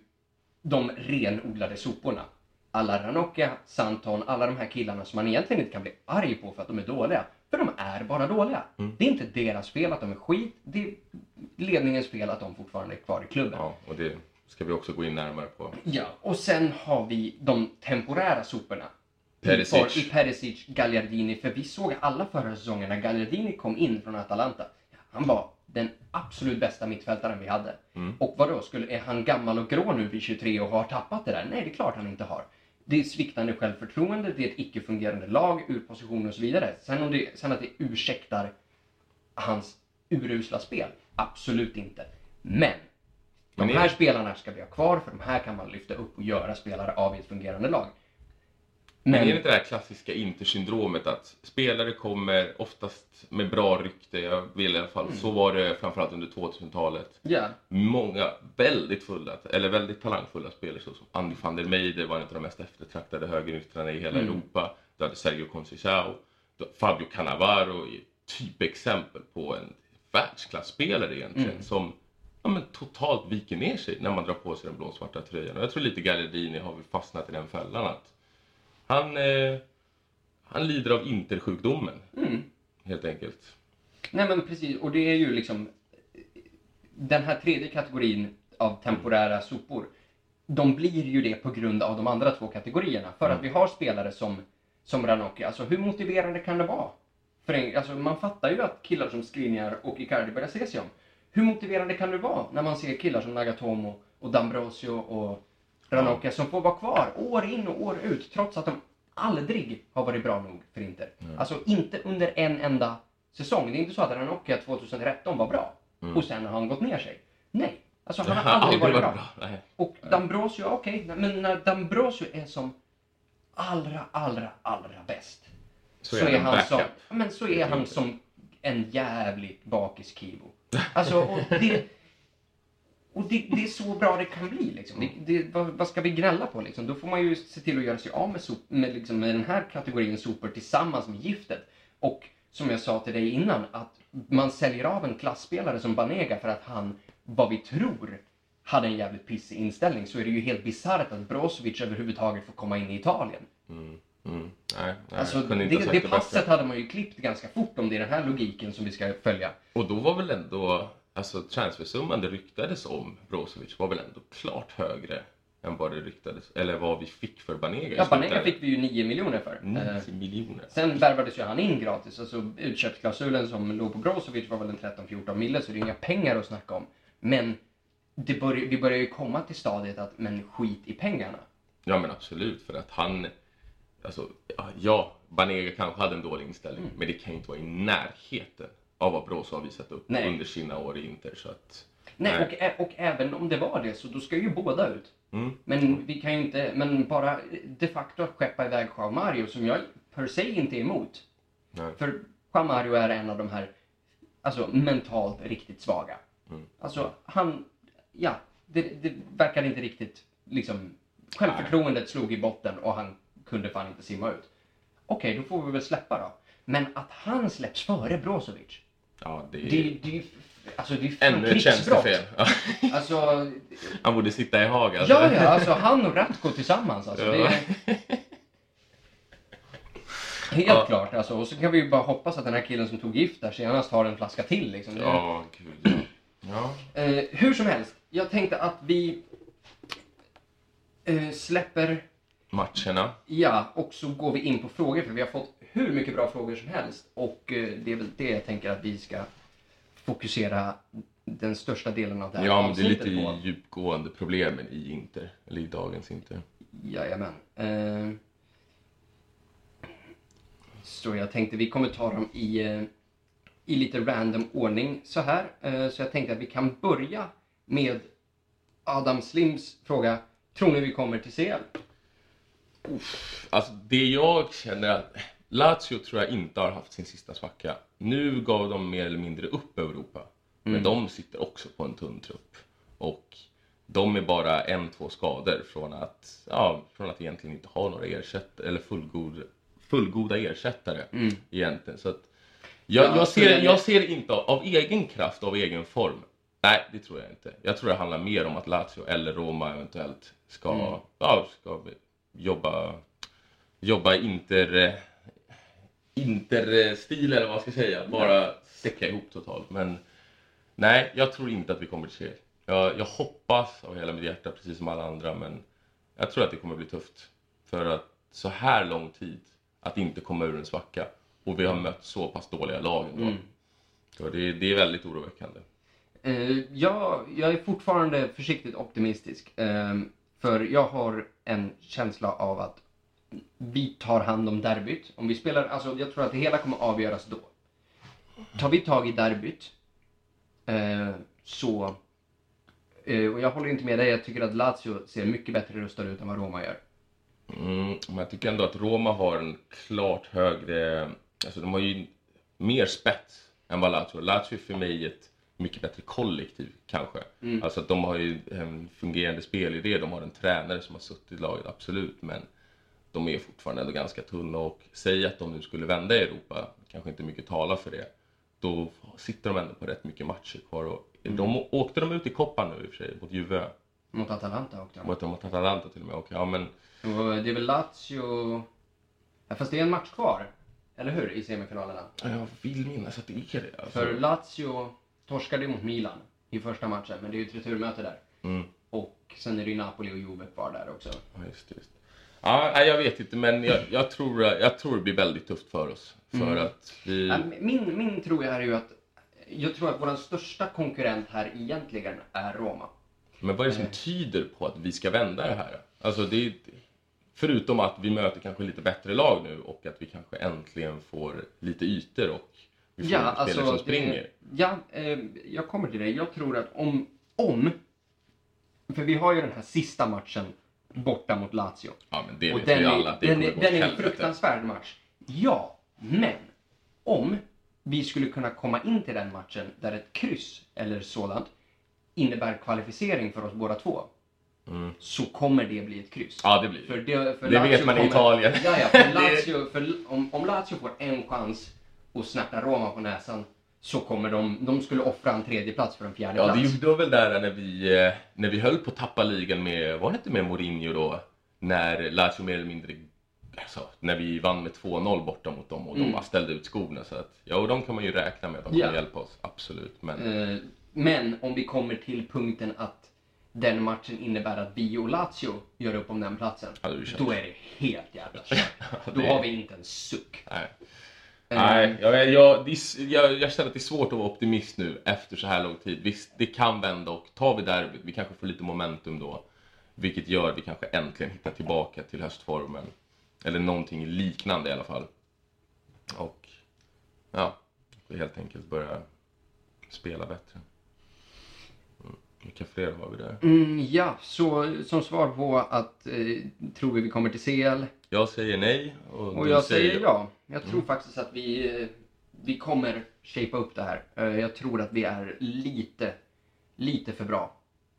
de renodlade soporna. Alla Ranocchia, Santon, alla de här killarna som man egentligen inte kan bli arg på för att de är dåliga. För de är bara dåliga. Mm. Det är inte deras fel att de är skit. Det är ledningens fel att de fortfarande är kvar i klubben. Ja, och det ska vi också gå in närmare på. Ja, och sen har vi de temporära soporna. Perisic. I, Perisic, Gagliardini. För vi såg alla förra säsongen när Gagliardini kom in från Atalanta. Han var den absolut bästa mittfältaren vi hade. Mm. Och vadå, skulle, är han gammal och grå nu vid 23 och har tappat det där? Nej, det är klart han inte har. Det är sviktande självförtroende, det är ett icke-fungerande lag, ur position och så vidare. Sen, om det, sen att det ursäktar hans urusla spel, absolut inte. Men de är- här spelarna ska vi ha kvar, för de här kan man lyfta upp och göra spelare av i ett fungerande lag. Men är det inte det här klassiska Inter-syndromet att spelare kommer oftast med bra rykte, jag vill i alla fall, Mm. så var det framförallt under 2000-talet. Ja, Många väldigt fulla, eller väldigt talangfulla spelare så som Andy van der Meijde var en av de mest eftertraktade högeryttrarna i hela Mm. Europa. Du hade Sergio Conceição, Fabio Cannavaro är typexempel på en världsklasspelare egentligen Mm. som ja, men totalt viker ner sig när man drar på sig den blåsvarta tröjan. Och jag tror lite Gallardini har väl fastnat i den fällan att han, eh, han lider av intersjukdomen mm. helt enkelt. Nej men precis, och det är ju liksom den här tredje kategorin av temporära sopor. De blir ju det på grund av de andra två kategorierna. För att vi har spelare som, som Ranocchi. Alltså hur motiverande kan det vara? För en, alltså, man fattar ju att killar som Skriniar och Icardi börjar se sig om. Hur motiverande kan det vara när man ser killar som Nagatomo och D'Ambrosio och Ranocchia som får vara kvar år in och år ut trots att de aldrig har varit bra nog för Inter. Alltså inte under en enda säsong. Det är inte så att Ranocchia 2013 var bra och sen har han gått ner sig. Nej, alltså han har aldrig varit bra. Och D'Ambrosio, okej, men när D'Ambrosio är som allra, allra, allra bäst. Så är han en som, backup. ja, men så är han som en jävligt bakis Kibo. Alltså, och det, och det, det är så bra det kan bli liksom. Det, det, vad, vad ska vi gnälla på liksom? Då får man ju se till att göra sig av med, sop, med, liksom, med den här kategorin sopor tillsammans med giftet. Och som jag sa till dig innan, att man säljer av en klassspelare som Banega för att han, vad vi tror, hade en jävligt pissig inställning så är det ju helt bisarrt att Brozovic överhuvudtaget får komma in i Italien. Mm, mm. Nej, nej, Alltså, det, det det passet bättre. hade man ju klippt ganska fort om det är den här logiken som vi ska följa. Och då var väl ändå, alltså transfersumman det ryktades om Brozovic var väl ändå klart högre än vad det ryktades, eller vad vi fick för Banega Ja, Banega fick vi ju 9 miljoner för. Eh, 90 miljoner. Sen värvades ju han in gratis. Alltså utköpsklausulen som låg på Brozovic var väl en 13-14 mille, så det är inga pengar att snacka om. Men det börj vi börjar ju komma till stadiet att, men skit i pengarna. Ja men absolut, för att han, alltså ja, Banega kanske hade en dålig inställning, Mm. men det kan ju inte vara i närheten av vad Brozo har visat upp Nej. under sina år i Inter. Så att, Nej, Nej. Och, ä- och även om det var det så då ska ju båda ut. mm, Men vi kan ju inte, men bara de facto skeppa iväg Joao Mario som jag per se inte är emot. nej. För Joao Mario är en av de här, alltså mentalt riktigt svaga. Mm. Alltså han, ja, det, det verkar inte riktigt, liksom, självförtroendet slog i botten och han kunde fan inte simma ut. Okej, då får vi väl släppa då. Men att han släpps före Brozovic. Ja, det är Det, det, alltså det är ännu ett tjänstefel. Ja. Alltså, Han borde sitta i Haag alltså. ja, ja, alltså han och Ratko tillsammans. Alltså, det Ja. är... Helt Ja. klart. Alltså, och så kan vi ju bara hoppas att den här killen som tog gift där senast har en flaska till. Liksom. Det- Ja, gud ja. ja. Eh, hur som helst, jag tänkte att vi eh, släpper, Matcherna. ja, och så går vi in på frågor för vi har fått hur mycket bra frågor som helst. Och eh, det är väl det jag tänker att vi ska fokusera den största delen av det här Ja, men det är lite på. djupgående problemen i Inter. Eller i dagens Inter. Jajamän. Eh, så jag tänkte vi kommer ta dem i, eh, i lite random ordning så här. Eh, så jag tänkte att vi kan börja med Adam Slims fråga. Tror ni vi kommer till CL? Alltså det jag känner att Lazio tror jag inte har haft sin sista svacka. Nu gav de mer eller mindre upp Europa. Men de sitter också på en tunn trupp. Och de är bara en, två skador från att, ja, från att egentligen inte ha några ersättare, eller fullgod, fullgoda ersättare egentligen. Så att jag, Ja, jag, så ser, jag ser inte av, egen kraft, av egen form. Nej, det tror jag inte. Jag tror det handlar mer om att Lazio eller Roma eventuellt ska, ja, ska jobba, jobba inter, interstil eller vad man ska säga. Bara säcka ihop totalt. Men nej, jag tror inte att vi kommer till seger. Jag, jag hoppas av hela mitt hjärta, precis som alla andra, men jag tror att det kommer bli tufft. För att så här lång tid att inte komma ur en svacka och vi har mött så pass dåliga lag ändå. Så det, det är väldigt oroväckande. Eh, jag, jag är fortfarande försiktigt optimistisk. Eh, för jag har en känsla av att vi tar hand om derbyt. Om vi spelar, alltså jag tror att det hela kommer avgöras då. Tar vi tag i derbyt eh, så... Eh, och jag håller inte med dig, jag tycker att Lazio ser mycket bättre rustad ut än vad Roma gör. Mm, men jag tycker ändå att Roma har en klart högre, alltså de har ju mer spets än vad Lazio har. Lazio är för mig ett mycket bättre kollektiv kanske. Alltså att de har ju en fungerande spelidé, de har en tränare som har suttit i laget, absolut. Men de är fortfarande ändå ganska tunna och säg att de nu skulle vända i Europa, kanske inte mycket talar för det. Då sitter de ändå på rätt mycket matcher kvar. Och de, åkte de ut i koppan nu i och för sig, mot Juve? Mot Atalanta åkte de. Mot, mot Atalanta till och med. Och, ja, men Och det är väl Lazio... Ja, fast det är en match kvar. Eller hur? I semifinalerna. jag vill minnas att det är det. Alltså. För Lazio torskade mot Milan i första matchen, men det är ju ett returmöte där. Mm. Och sen är det ju Napoli och Juve kvar där också. Ja, just just. Ja, jag vet inte, men jag, jag, tror, jag tror det blir väldigt tufft för oss. För att vi... Min, min tro är ju att jag tror att vår största konkurrent här egentligen är Roma. Men vad är det som tyder på att vi ska vända det här? Alltså, det är, förutom att vi möter kanske lite bättre lag nu och att vi kanske äntligen får lite ytor och Ja, alltså... som springer. Det, ja, eh, jag kommer till det. Jag tror att om, om... För vi har ju den här sista matchen borta mot Lazio. Ja, men det Och vet den vi är, alla det den, kommer är, den är en fruktansvärd match. Ja, men om vi skulle kunna komma in till den matchen där ett kryss eller sådant innebär kvalificering för oss båda två. Så kommer det bli ett kryss. Mm. Ja, det blir För det. för Det vet man i Italien. Ja, ja, för Lazio, för, om, om Lazio får en chans att snärta Roma på näsan så kommer de, de skulle offra en tredje plats för en fjärde Ja, plats. det gjorde de väl där när vi, eh, när vi höll på att tappa ligan med, var det inte med Mourinho då? När Lazio mer eller mindre, alltså, när vi vann med 2-0 borta mot dem och de bara ställde ut skorna. Så att, ja, och de kan man ju räkna med att de kommer Mm. Ja. hjälpa oss, absolut. Men Eh, Men om vi kommer till punkten att den matchen innebär att vi och Lazio gör upp om den platsen. Ja, då är det helt jävla kört. Då har vi inte en suck. nej. Eh, Nej, jag, jag, jag, jag känner att det är svårt att vara optimist nu efter så här lång tid. Visst, det kan vända och tar vi derbyt, vi kanske får lite momentum då. Vilket gör att vi kanske äntligen hittar tillbaka till höstformen. Eller någonting liknande i alla fall. Och ja, vi helt enkelt börja spela bättre. Mm. Vilka fler har vi där? Mm, ja, så som svar på att eh, tror vi vi kommer till CL Jag säger nej och, och jag säger ja. Jag Mm. tror faktiskt att vi, vi kommer shapea upp det här. Eh, jag tror att vi är lite, lite för bra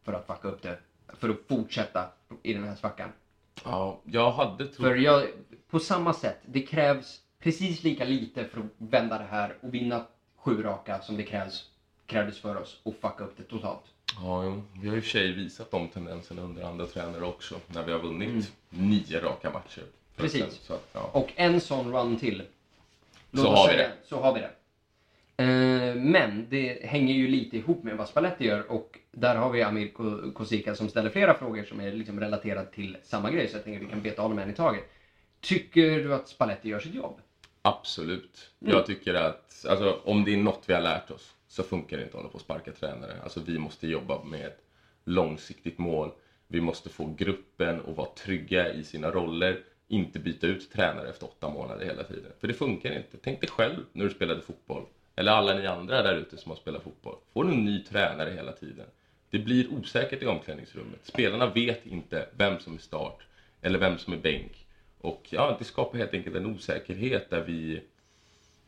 för att fucka upp det. För att fortsätta i den här svackan. Ja, jag hade trott... För jag, på samma sätt, det krävs precis lika lite för att vända det här och vinna sju raka som det krävs, krävdes för oss och fucka upp det totalt. Ja, jo. vi har i och för sig visat de tendenserna under andra tränare också. När vi har vunnit Mm. nio raka matcher. Precis. Så, att, ja. Och en sån run till. Låt Så har vi säga- Så har vi det. Eh, men det hänger ju lite ihop med vad Spalletti gör och där har vi Amir Ko- Kosika som ställer flera frågor som är liksom relaterade till samma grej så jag tänker att vi kan beta av dem en i taget. Tycker du att Spalletti gör sitt jobb? Absolut. Mm. Jag tycker att alltså, om det är något vi har lärt oss så funkar det inte att hålla på och sparka tränare. Alltså, vi måste jobba med ett långsiktigt mål. Vi måste få gruppen att vara trygga i sina roller. Inte byta ut tränare efter åtta månader hela tiden. För det funkar inte. Tänk dig själv när du spelade fotboll. Eller alla ni andra där ute som har spelat fotboll. Får du en ny tränare hela tiden. Det blir osäkert i omklädningsrummet. Spelarna vet inte vem som är start eller vem som är bänk. Och ja, det skapar helt enkelt en osäkerhet där vi,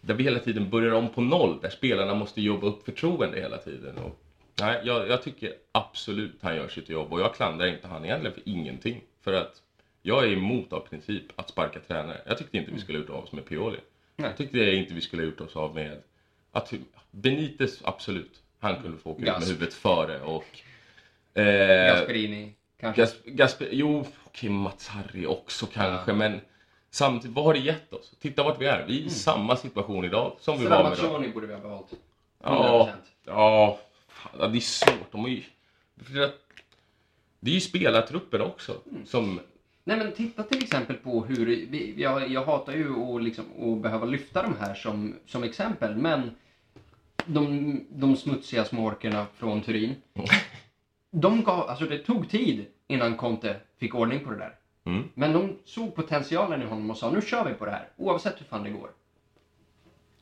där vi hela tiden börjar om på noll. Där spelarna måste jobba upp förtroende hela tiden. Och, nej, jag, jag tycker absolut han gör sitt jobb och jag klandrar inte han egentligen för ingenting. För att jag är emot av princip att sparka tränare. Jag tyckte inte vi skulle ha gjort av oss med Pioli. Nej. Jag tyckte inte vi skulle ha gjort oss av med att Benitez, absolut. Han kunde få åka ut med huvudet före och... Eh, Gasperini kanske? Gas, Gasper, jo, okej Mats Harry också kanske, Ja. men samtidigt, vad har det gett oss? Titta vart vi är. Vi är i samma situation idag som vi var med. Stramaccioni borde vi ha behållit. 100%. Ja, ja, det är svårt. De har ju, det är ju spelartruppen också som... Nej men titta till exempel på hur, vi, jag, jag hatar ju att, liksom, behöva lyfta de här som, som exempel, men de, de smutsiga småorkerna från Turin. De gav, alltså det tog tid innan Conte fick ordning på det där. Mm. Men de såg potentialen i honom och sa nu kör vi på det här, oavsett hur fan det går.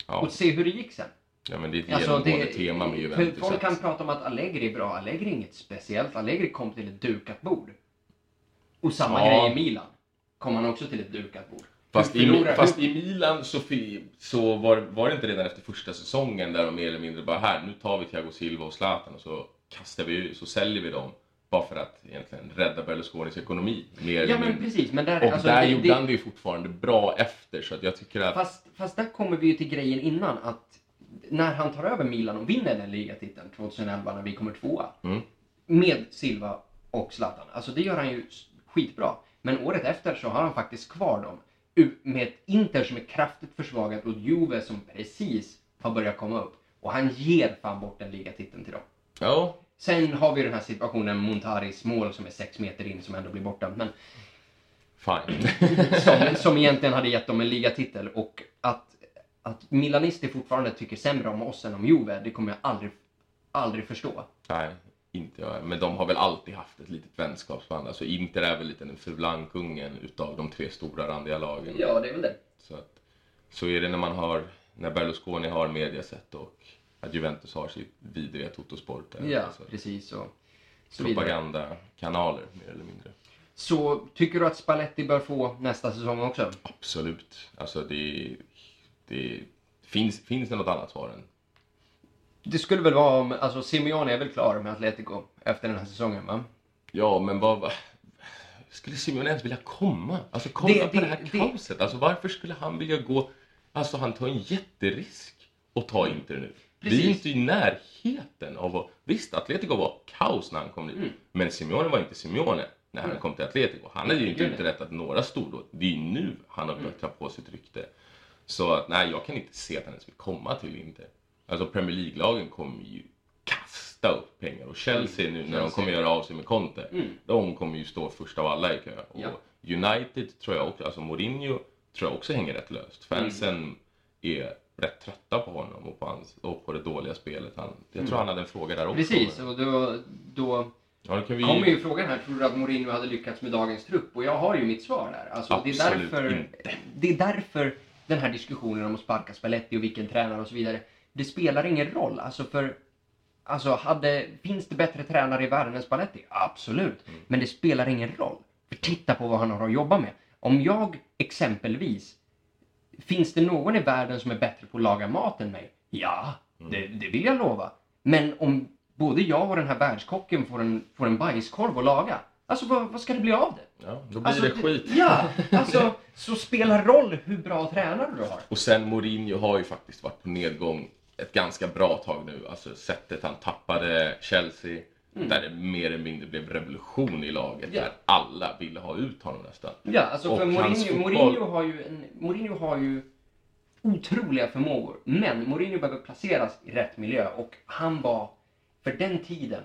Ja, Och se hur det gick sen. ja men det är ett Alltså, genomgående tema med Juventus. folk kan prata om att Allegri är bra. Allegri är inget speciellt. Allegri kom till ett dukat bord. Och samma Ja. grej i Milan. Kom han också till ett dukat bord. Fast, i, fast i Milan så, så var, var det inte redan efter första säsongen där de mer eller mindre bara här, nu tar vi Thiago Silva och Zlatan och så kastar vi så säljer vi dem. Bara för att egentligen rädda Berlusconis ekonomi. Mer Ja men precis, men där, Och alltså, där det, gjorde det, han det ju fortfarande bra efter så att jag tycker att... fast, fast där kommer vi ju till grejen innan att när han tar över Milan och vinner den ligatiteln 2011 när vi kommer tvåa. Mm. Med Silva och Zlatan. Alltså det gör han ju skitbra. Men året efter så har han faktiskt kvar dem. Med ett Inter som är kraftigt försvagat och Juve som precis har börjat komma upp. Och han ger fan bort den ligatiteln till dem. Ja, Sen har vi den här situationen med Montaris mål som är sex meter in som ändå blir borta. Men fine. som, som egentligen hade gett dem en ligatitel. Och att, att milanister fortfarande tycker sämre om oss än om Juve, det kommer jag aldrig, aldrig förstå. Nej, inte jag. Men de har väl alltid haft ett litet vänskapsband. Alltså Inter är väl lite den fulankungen utav de tre stora randiga lagen. Ja, det är väl det. Så, att, så är det när man har, när Berlusconi har Mediaset och att Juventus har sitt vidriga Totosport. Ja, Alltså, precis. Och propagandakanaler mer eller mindre. Så tycker du att Spalletti bör få nästa säsong också? Absolut. Alltså det, det finns, finns det något annat svar än Det skulle väl vara om, alltså Simeone är väl klar med Atletico efter den här säsongen va? Ja, men vad... vad skulle Simeone ens vilja komma? Alltså kolla Det- på det- det, här det- kaoset. Alltså varför skulle han vilja gå... Alltså han tar en jätterisk att ta Inter nu. Vi är Precis. inte i närheten av att... Visst, Atletico var kaos när han kom dit. Mm. Men Simeone var inte Simeone när han Mm. kom till Atletico. Han hade ju inte nej. uträttat några stordåd. Det är ju nu han har Mm. börjat ta på sitt rykte. Så att, nej, jag kan inte se att han ens vill komma till Inter. Alltså Premier League-lagen kommer ju kasta upp pengar. Och Chelsea nu när de Chelsea. kommer göra av sig med Conte. Mm. De kommer ju stå först av alla i kö. Och Ja. United tror jag också, alltså Mourinho tror jag också hänger rätt löst. Fansen Mm. är rätt trötta på honom och på, hans, och på det dåliga spelet. Han, jag tror han hade en fråga där också. Mm. Precis, och då, då Ja, vi... kommer ju frågan här, tror du att Mourinho hade lyckats med dagens trupp? Och jag har ju mitt svar där. Alltså, det, är därför, inte. det är därför den här diskussionen om att sparka Spalletti och vilken tränare och så vidare, det spelar ingen roll. Alltså för, alltså hade, finns det bättre tränare i världen än Spalletti? Absolut. Mm. Men det spelar ingen roll. För titta på vad han har att jobba med. Om jag exempelvis, finns det någon i världen som är bättre på att laga mat än mig? Ja, Mm. det, det vill jag lova. Men om både jag och den här världskocken får en, får en bajskorv att laga, Alltså vad, vad ska det bli av det? Ja, då blir Alltså, det skit. Ja, alltså så spelar roll hur bra tränare du har. Och sen Mourinho har ju faktiskt varit på nedgång ett ganska bra tag nu. Alltså sättet han tappade Chelsea, där det mer eller mindre blev revolution i laget. Mm. Ja. Där alla ville ha ut honom nästan. Ja, alltså för Och hans Mourinho, fotboll- Mourinho, har ju en, Mourinho har ju otroliga förmågor. Men Mourinho behöver placeras i rätt miljö och han var, för den tiden,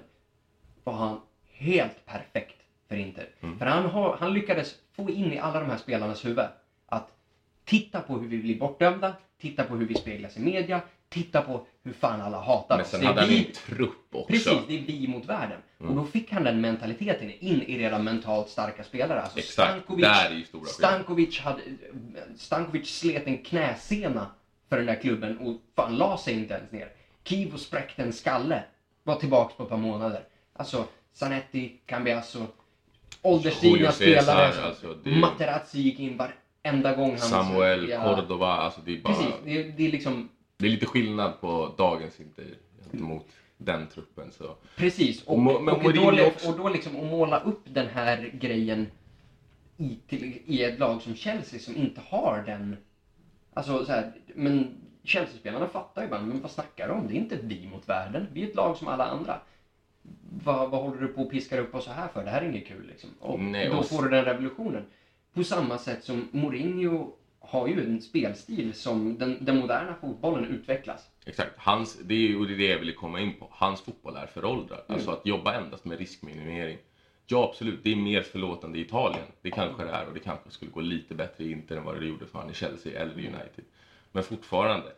var han helt perfekt för Inter. Mm. För han, har, han lyckades få in i alla de här spelarnas huvud att titta på hur vi blir bortdömda, titta på hur vi speglas i media, titta på hur fan alla hatar Men oss. sen hade han ju en trupp också. Precis, det är vi mot världen. Och då fick han den mentaliteten in i redan mentalt starka spelare. Alltså Exakt, Stankovic, där är ju stora. Stankovic, hade, Stankovic slet en knäsena för den där klubben och fan la sig inte ens ner. Kivo spräckte en skalle, var tillbaks på ett par månader. Alltså Zanetti, Cambiasso, ålderstigna spelare. Alltså, det- Materazzi gick in varenda gång han... Samuel, Cordova, alltså det är bara... Precis, det, är- det är liksom Det är lite skillnad på dagens Inter gentemot den truppen. Så. Precis, och, men och, Mourinho då, också. och då liksom att måla upp den här grejen i, till, i ett lag som Chelsea som inte har den... Alltså så här, men Chelsea-spelarna fattar ju bara, men vad snackar du om? Det är inte vi mot världen, vi är ett lag som alla andra. Vad, vad håller du på och piskar upp oss så här för? Det här är inget kul liksom. Och Nej, då och- får du den revolutionen. På samma sätt som Mourinho har ju en spelstil som den, den moderna fotbollen utvecklas. Exakt, hans, det är ju det jag ville komma in på. Hans fotboll är föråldrad. Mm. Alltså att jobba endast med riskminimering. Ja absolut, det är mer förlåtande i Italien. Det kanske det är och det kanske skulle gå lite bättre i Inter än vad det gjorde för han i Chelsea eller United. Men fortfarande,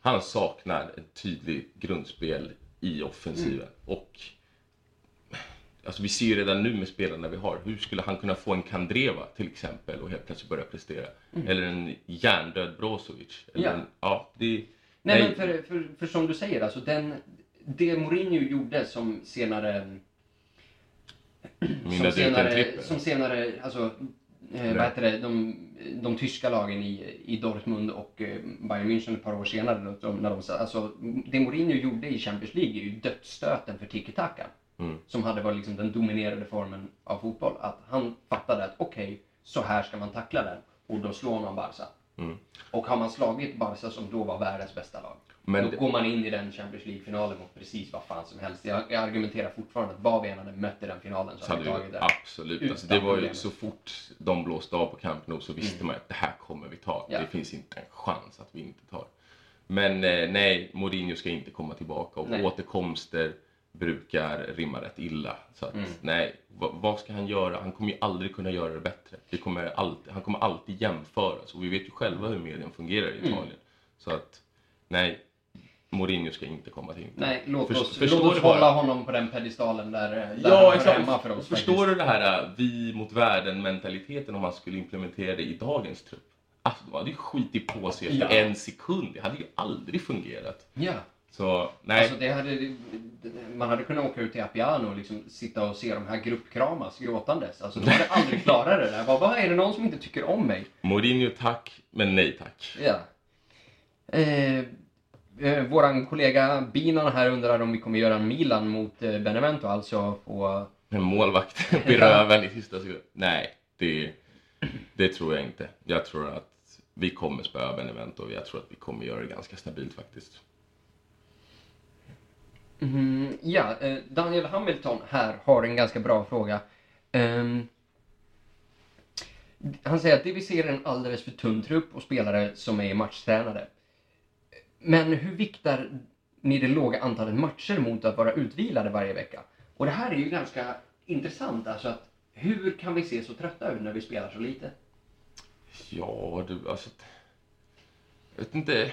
han saknar ett tydligt grundspel i offensiven. Mm. Och Alltså vi ser ju redan nu med spelarna vi har. Hur skulle han kunna få en Kandreva till exempel och helt plötsligt börja prestera? Eller en hjärndöd Brozovic? Eller Mm. Ja. En, ja, det, Nej, men för, för, för som du säger, alltså den, det Mourinho gjorde som senare... Som senare, som senare, alltså, eh, vad heter det, de, de tyska lagen i, i Dortmund och eh, Bayern München ett par år senare, de, när de, alltså, det Mourinho gjorde i Champions League är ju dödsstöten för tiki-taka. Mm. Som hade varit liksom den dominerade formen av fotboll. Att han fattade att okej, så här ska man tackla den. Och då slår man Barca. Mm. Och har man slagit Barca som då var världens bästa lag. Men då går man in i den Champions League-finalen mot precis vad fan som helst. Jag, jag argumenterar fortfarande att vad vi än hade mött i den finalen så hade vi tagit det. absolut. Alltså, det var ju problem. så fort de blåste av på Camp Nou så visste man att det här kommer vi ta. Ja. Det finns inte en chans att vi inte tar. Men eh, nej, Mourinho ska inte komma tillbaka och Nej. återkomster brukar rimma rätt illa. Så att, Mm. nej, vad, ska han göra? Han kommer ju aldrig kunna göra det bättre. Det kommer alltid, han kommer alltid jämföras och vi vet ju själva hur medien fungerar Mm. i Italien. Så att, nej, Mourinho ska inte komma till Inter. Nej, låt oss, förstår låt oss hålla honom på den pedestalen där, där han Ja, hör exakt. hemma för oss. Förstår faktiskt. du det här äh, vi mot världen-mentaliteten om man skulle implementera det i dagens trupp? Alltså, de hade ju skitit på sig efter Ja. en sekund. Det hade ju aldrig fungerat. Ja. Så, nej. Alltså det hade, man hade kunnat åka ut till Appiano och liksom sitta och se de här gruppkramas gråtandes. Alltså de hade aldrig klarat det där. Bara, vad är det någon som inte tycker om mig? Mourinho tack, men nej tack. Ja. Eh, eh, våran kollega Binan här undrar om vi kommer göra en Milan mot eh, Benevento, alltså få... En målvakt upp i röven i sista sekund. Nej, det, det tror jag inte. Jag tror att vi kommer spöa Benevento och jag tror att vi kommer göra det ganska stabilt faktiskt. Mm, ja, eh, Daniel Hamilton här har en ganska bra fråga. Ehm, han säger att det vi ser är en alldeles för tunn trupp och spelare som är matchtränade. Men hur viktar ni det låga antalet matcher mot att vara utvilade varje vecka? Och det här är ju ganska intressant, alltså att hur kan vi se så trötta ut när vi spelar så lite? Ja, du, alltså... Jag vet inte.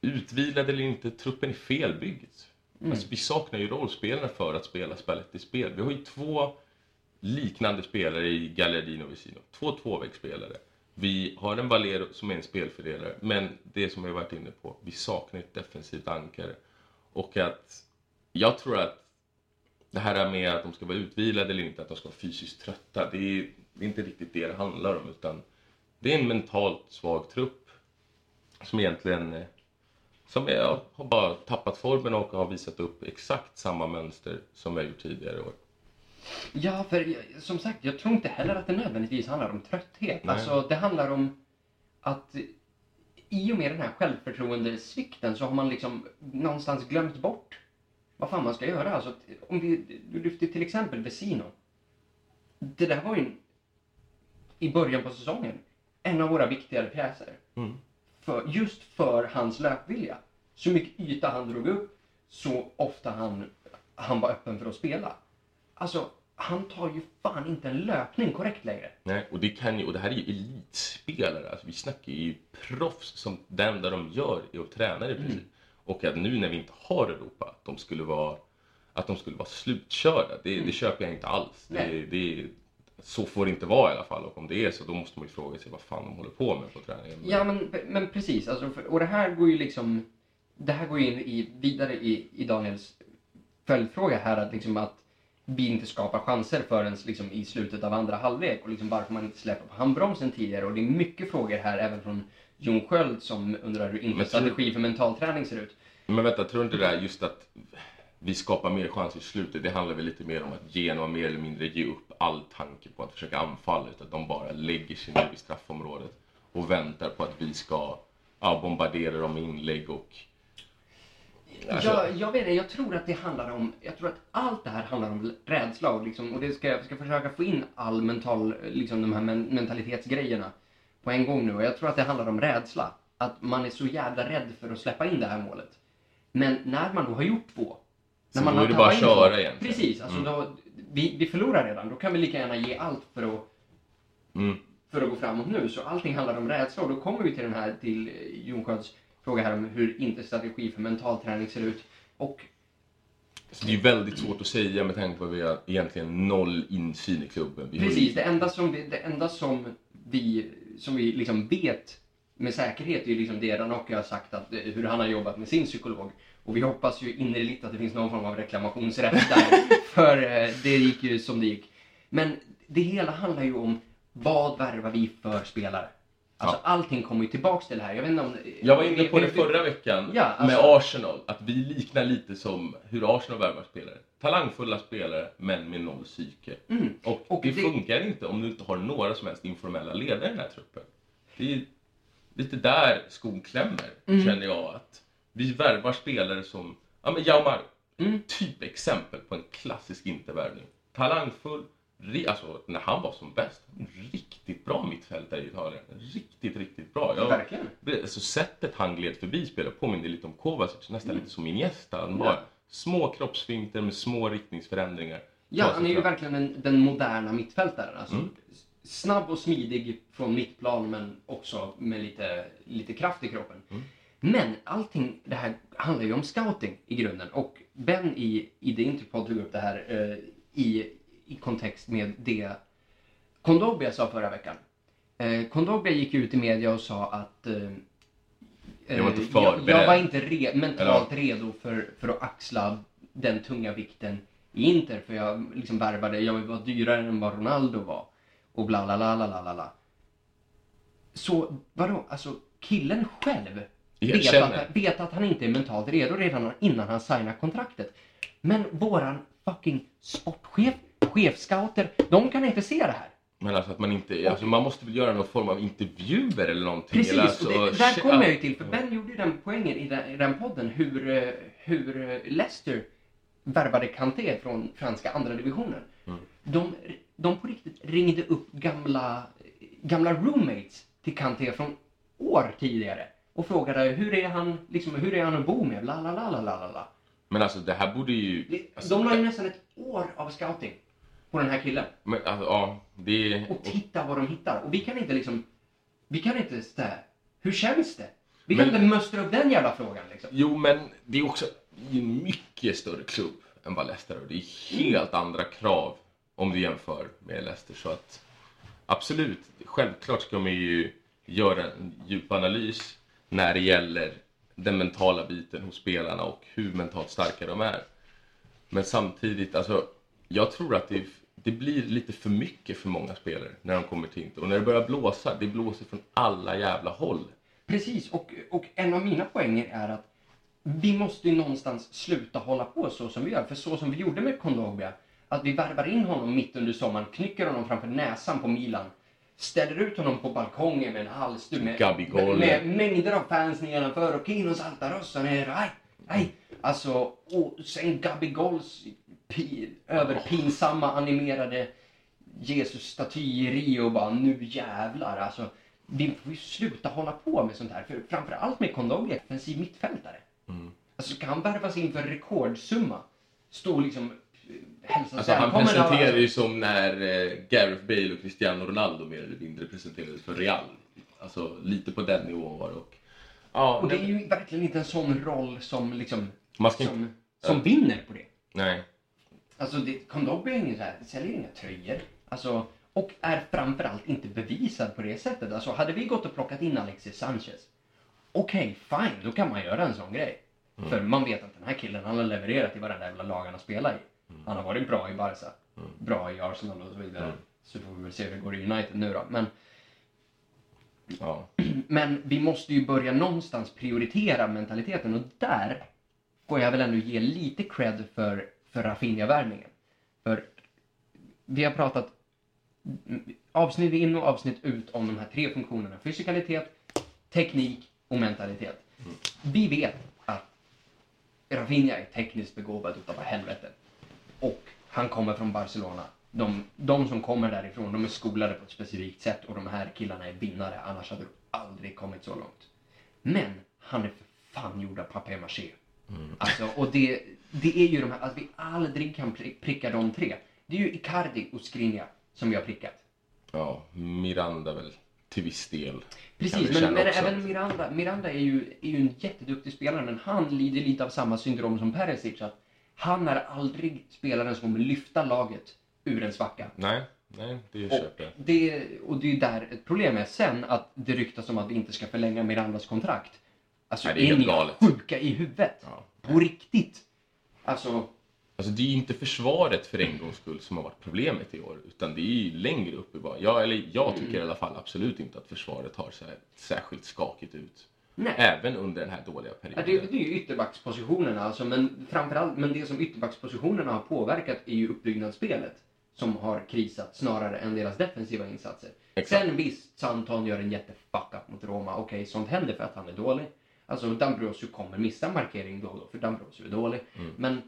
Utvilad eller inte, truppen är felbyggd. Mm. Alltså, vi saknar ju rollspelarna för att spela spelet i spel. Vi har ju två liknande spelare i Gallardino och Visino. Två tvåvägsspelare. Vi har en Valero som är en spelfördelare, men det som jag varit inne på, vi saknar ett defensivt ankare. Och att jag tror att det här med att de ska vara utvilade eller inte, att de ska vara fysiskt trötta, det är, det är inte riktigt det det handlar om. Utan det är en mentalt svag trupp som egentligen eh, som är, har bara tappat formen och har visat upp exakt samma mönster som vi har gjort tidigare år. Ja, för som sagt, jag tror inte heller att det nödvändigtvis handlar om trötthet. Nej. Alltså, det handlar om att i och med den här självförtroendesvikten så har man liksom någonstans glömt bort vad fan man ska göra. Alltså, om vi, du lyfter till exempel Vesino. Det där var ju en, i början på säsongen en av våra viktigare pjäser. Mm. För, just för hans löpvilja. Så mycket yta han drog upp, så ofta han, han var öppen för att spela. Alltså, han tar ju fan inte en löpning korrekt längre. Nej, och det, kan ju, och det här är ju elitspelare. Alltså, vi snackar ju proffs som det enda de gör är att träna i princip. Och att nu när vi inte har Europa, att de skulle vara, att de skulle vara slutkörda, det, det köper jag inte alls. Det, det, så får det inte vara i alla fall. Och om det är så, då måste man ju fråga sig vad fan de håller på med på träningen. Ja, men, men precis. Alltså, för, och det här går ju liksom... Det här går ju in i, vidare i, i Daniels följdfråga här, att, liksom att vi inte skapar chanser förrän liksom, i slutet av andra halvlek och liksom varför man inte släpper på handbromsen tidigare. Och det är mycket frågor här även från Jon Sköld som undrar hur inte strategi för mental träning ser ut. Men vänta, tror du inte det där just att vi skapar mer chanser i slutet, det handlar väl lite mer om att Genoa mer eller mindre ge upp all tanke på att försöka anfalla, utan att de bara lägger sig ner i straffområdet och väntar på att vi ska ja, bombardera dem med inlägg och... Alltså- Jag, jag vet inte, jag tror att det handlar om, jag tror att allt det här handlar om rädsla och, liksom, och det ska, jag ska försöka få in all mental, liksom de här men, mentalitetsgrejerna på en gång nu och jag tror att det handlar om rädsla. Att man är så jävla rädd för att släppa in det här målet. Men när man då har gjort två, så när man då är det bara att köra egentligen. Precis, alltså Mm. då, vi, vi förlorar redan, då kan vi lika gärna ge allt för att Mm. för att gå framåt nu. Så allting handlar om rädsla och då kommer vi till den här, till eh, Jon Skölds fråga här om hur inte strategi för mental träning ser ut. Och Så det är ju väldigt svårt att säga med tanke på att vi har egentligen noll insyn i klubben. Vi precis, det enda som vi, det enda som vi, som vi liksom vet med säkerhet är ju liksom det Ranocchi har sagt, att, hur han har jobbat med sin psykolog. Och vi hoppas ju innerligt att det finns någon form av reklamationsrätt där, för eh, det gick ju som det gick. Men det hela handlar ju om vad värvar vi för spelare? Alltså Ja. allting kommer ju tillbaks till det här. Jag vet inte om... Jag var inne på det förra veckan Ja, alltså- med Arsenal, att vi liknar lite som hur Arsenal värvar spelare. Talangfulla spelare, men med noll psyke. Mm. Och, Och det, det- funkar inte om du inte har några som helst informella ledare i den här truppen. Det är lite där skon klämmer, Mm. känner jag. att Vi värvar spelare som, ja men Jaumar, Mm. typ exempel på en klassisk intervärvning. Talangfull, alltså när han var som bäst, riktigt bra mittfältare i Italien. Riktigt, riktigt bra. Jag, Verkligen. Alltså sättet han gled förbi spelet påminner lite om Kovacic, nästan lite som Iniesta. Han Mm. Ja. små kroppsfinter med små riktningsförändringar. Ja, han är ju verkligen den, den moderna mittfältaren. Alltså, Mm. Snabb och smidig från mittplan men också med lite, lite kraft i kroppen. Mm. Men allting det här handlar ju om scouting i grunden. Och Ben i, i The Interpod tog upp det här eh, i, i kontext med det Kondogbia sa förra veckan. Eh, Kondogbia gick ut i media och sa att eh, Jag var inte eh, jag, jag var inte re, mentalt redo för, för att axla den tunga vikten i Inter. För jag liksom värvade, jag var dyrare än vad Ronaldo var. Och bla bla bla bla, bla. Så vadå, alltså killen själv vet att, vet att han inte är mentalt redo redan innan han signar kontraktet. Men våran fucking sportchef, chefscouter, de kan inte se det här. Men alltså att man inte, alltså man måste väl göra någon form av intervjuer eller någonting. Precis, eller alltså, och det, där kommer ja. jag ju till. För Ben gjorde ju den poängen i den, i den podden hur, eh, hur eh, Leicester värvade Kanté från franska andra divisionen. Mm. De, de på riktigt ringde upp gamla, gamla roommates till Kanté från år tidigare och frågade hur är han, liksom, hur är han att bo med, la la la la la la. Men alltså det här borde ju... Alltså, De la ju nästan ett år av scouting på den här killen. men, alltså, ja, det... och titta vad de hittar. Och vi kan inte liksom, vi kan inte så här, hur känns det? Vi kan Men- inte möstra upp den jävla frågan liksom. Jo, men det är också en mycket större klubb än vad Leicester är. Det är helt andra krav om du jämför med Leicester. Så att absolut, självklart ska man ju göra en djup analys när det gäller den mentala biten hos spelarna och hur mentalt starka de är. Men samtidigt, alltså, jag tror att det, det blir lite för mycket för många spelare när de kommer till Inter. Och när det börjar blåsa, det blåser från alla jävla håll. Precis, och, och en av mina poänger är att vi måste ju någonstans sluta hålla på så som vi gör. För så som vi gjorde med Kondogbia, Att vi värvar in honom mitt under sommaren, knycker honom framför näsan på Milan. Ställer ut honom på balkongen med en halsduk med, med, med mängder av fans nedanför och Kinos Altarossa nere. Aj, aj. Alltså, och sen Gabigols pi, överpinsamma animerade Jesus-staty i Rio bara nu jävlar. Alltså, vi får ju sluta hålla på med sånt här. För framförallt med Kondogbia, offensiv mittfältare. Mm. Alltså ska han värvas in för rekordsumma? Stå liksom Alltså han presenterar ju som när eh, Gareth Bale och Cristiano Ronaldo mer eller mindre presenterades för Real. Alltså lite på den nivån var det. Och, ja, Och det är ju verkligen inte en sån roll som liksom som, som vinner på det. Nej. Alltså det, Kondogbia är ingen så här, säljer inga tröjor. Alltså, och är framförallt inte bevisad på det sättet. Alltså hade vi gått och plockat in Alexis Sanchez. Okej, fine, då kan man göra en sån grej. För man vet att den här killen, han har levererat i varenda jävla lag han har spelat i. Han har varit bra i Barca, bra i Arsenal och så vidare. Mm. Så får vi väl se hur det går i United nu då. Men, Ja. men vi måste ju börja någonstans prioritera mentaliteten och där får jag väl ändå ge lite cred för, för Rafinha-värvningen. För vi har pratat mm, avsnitt in och avsnitt ut om de här tre funktionerna. Fysikalitet, teknik och mentalitet. Vi vet att Rafinha är tekniskt begåvad utav helvete. Och han kommer från Barcelona. De, de som kommer därifrån, de är skolade på ett specifikt sätt och de här killarna är vinnare, annars hade de aldrig kommit så långt. Men han är för fan gjord av papier-maché. Alltså, och det, det är ju de här, att vi aldrig kan pri- pricka de tre. Det är ju Icardi och Skriniar som vi har prickat. ja, Miranda väl till viss del. Precis, men, men även Miranda, Miranda är ju, är ju en jätteduktig spelare, men han lider lite av samma syndrom som Perisic. Att han är aldrig spelaren som kommer lyfta laget ur en svacka. Nej, nej, det köper jag. det, och det är där ett problem är sen att det ryktas om att vi inte ska förlänga Mirandas kontrakt. Alltså, Nej, det är helt ni galet. sjuka i huvudet? Ja. På riktigt? Alltså, Alltså det är ju inte försvaret för en gångs skull som har varit problemet i år. Utan det är ju längre upp i banan. Jag, eller jag tycker i alla fall absolut inte att försvaret har särskilt skakigt ut. Nej. Även under den här dåliga Ja, perioden. det, det är ju ytterbackspositionerna alltså, men framförallt, men det som ytterbackspositionerna har påverkat är ju uppbyggnadsspelet som har krisat snarare än deras defensiva insatser. Exakt. Sen visst, Santon gör en jättefuck-up mot Roma. Okej, sånt händer för att han är dålig. Alltså Dambrosio kommer missa markering då och då, för Dambrosio är dålig. Mm. Men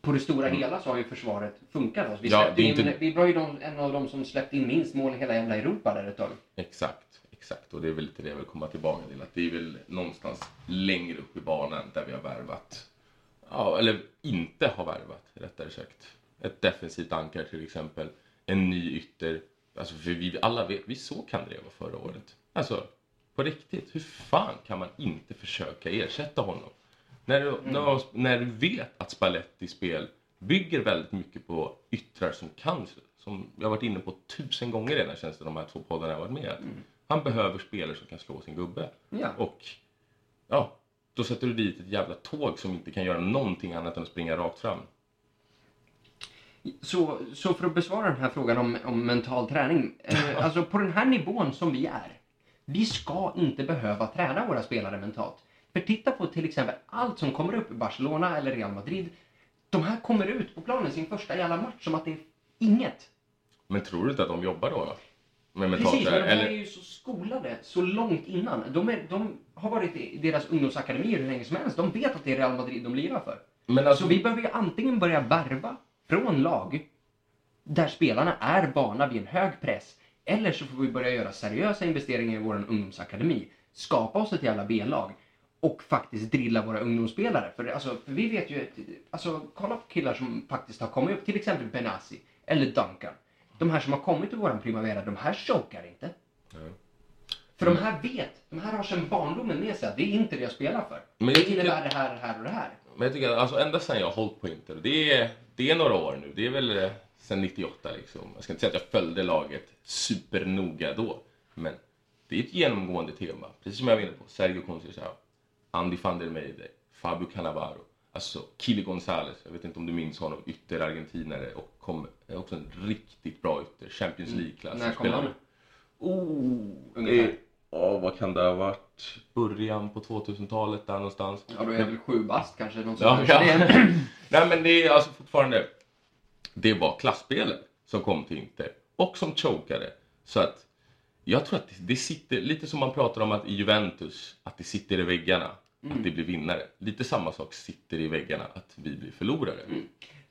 på det stora hela så har ju försvaret funkat. Alltså, vi, Ja, det är in, inte- vi var ju de, en av de som släppte in minst mål i hela jävla Europa där ett tag. Exakt, exakt. Och det är väl lite det jag vill komma tillbaka till. Att det är väl någonstans längre upp i banan där vi har värvat. Ja, eller inte har värvat, rättare sagt. Ett defensivt ankar till exempel. En ny ytter. Alltså för vi alla vet, vi såg Kandreva förra året. Alltså, på riktigt. Hur fan kan man inte försöka ersätta honom? När du, när, när du vet att Spalletti spel bygger väldigt mycket på yttrar som kan, som jag varit inne på tusen gånger redan känns det de här två poddarna jag varit med. Han behöver spelare som kan slå sin gubbe. Ja. Och ja, då sätter du dit ett jävla tåg som inte kan göra någonting annat än att springa rakt fram. Så, så för att besvara den här frågan om, om mental träning. Eh, alltså på den här nivån som vi är. Vi ska inte behöva träna våra spelare mentalt. För titta på till exempel allt som kommer upp i Barcelona eller Real Madrid. De här kommer ut på planen sin första jävla match som att det är inget. Men tror du inte att de jobbar då? Med Precis, men de här eller? är ju så skolade så långt innan. De, är, de har varit i deras ungdomsakademier hur länge som helst. De vet att det är Real Madrid de lirar för. Men alltså, Så vi behöver ju antingen börja värva från lag där spelarna är vana vid en hög press. Eller så får vi börja göra seriösa investeringar i vår ungdomsakademi. Skapa oss ett jävla B-lag. Och faktiskt drilla våra ungdomsspelare. För, alltså, för vi vet ju, alltså kolla på killar som faktiskt har kommit upp. Till exempel Benassi eller Duncan. De här som har kommit ur våran Primavera, de här chokar inte. Nej. För de här vet, de här har sedan barndomen med sig att det är inte det jag spelar för. Men det innebär det här, det här och det här. Men jag tycker att alltså, ända sedan jag har hållit på Inter, det är, det är några år nu. Det är väl eh, sedan 98 liksom. Jag ska inte säga att jag följde laget supernoga då. Men det är ett genomgående tema. Precis som jag var inne på. Sergio Conceição, Andy van der Meijde, Fabio Cannavaro. Alltså Kili Gonzales, jag vet inte om du minns honom, ytter argentinare och kom, är också en riktigt bra ytter. Champions League-klass. Mm. När kom han? Oh, Ungefär. eh, ja, vad kan det ha varit? Början på 2000-talet där någonstans. Ja, då är jag väl sju bast kanske. Ja, sånt ja. Så det Nej men det är alltså fortfarande det var klassspelare som kom till Inter och som chokade. Så att jag tror att det sitter, lite som man pratar om att i Juventus, att det sitter i väggarna. Att det blir vinnare. Lite samma sak sitter i väggarna, att vi blir förlorare.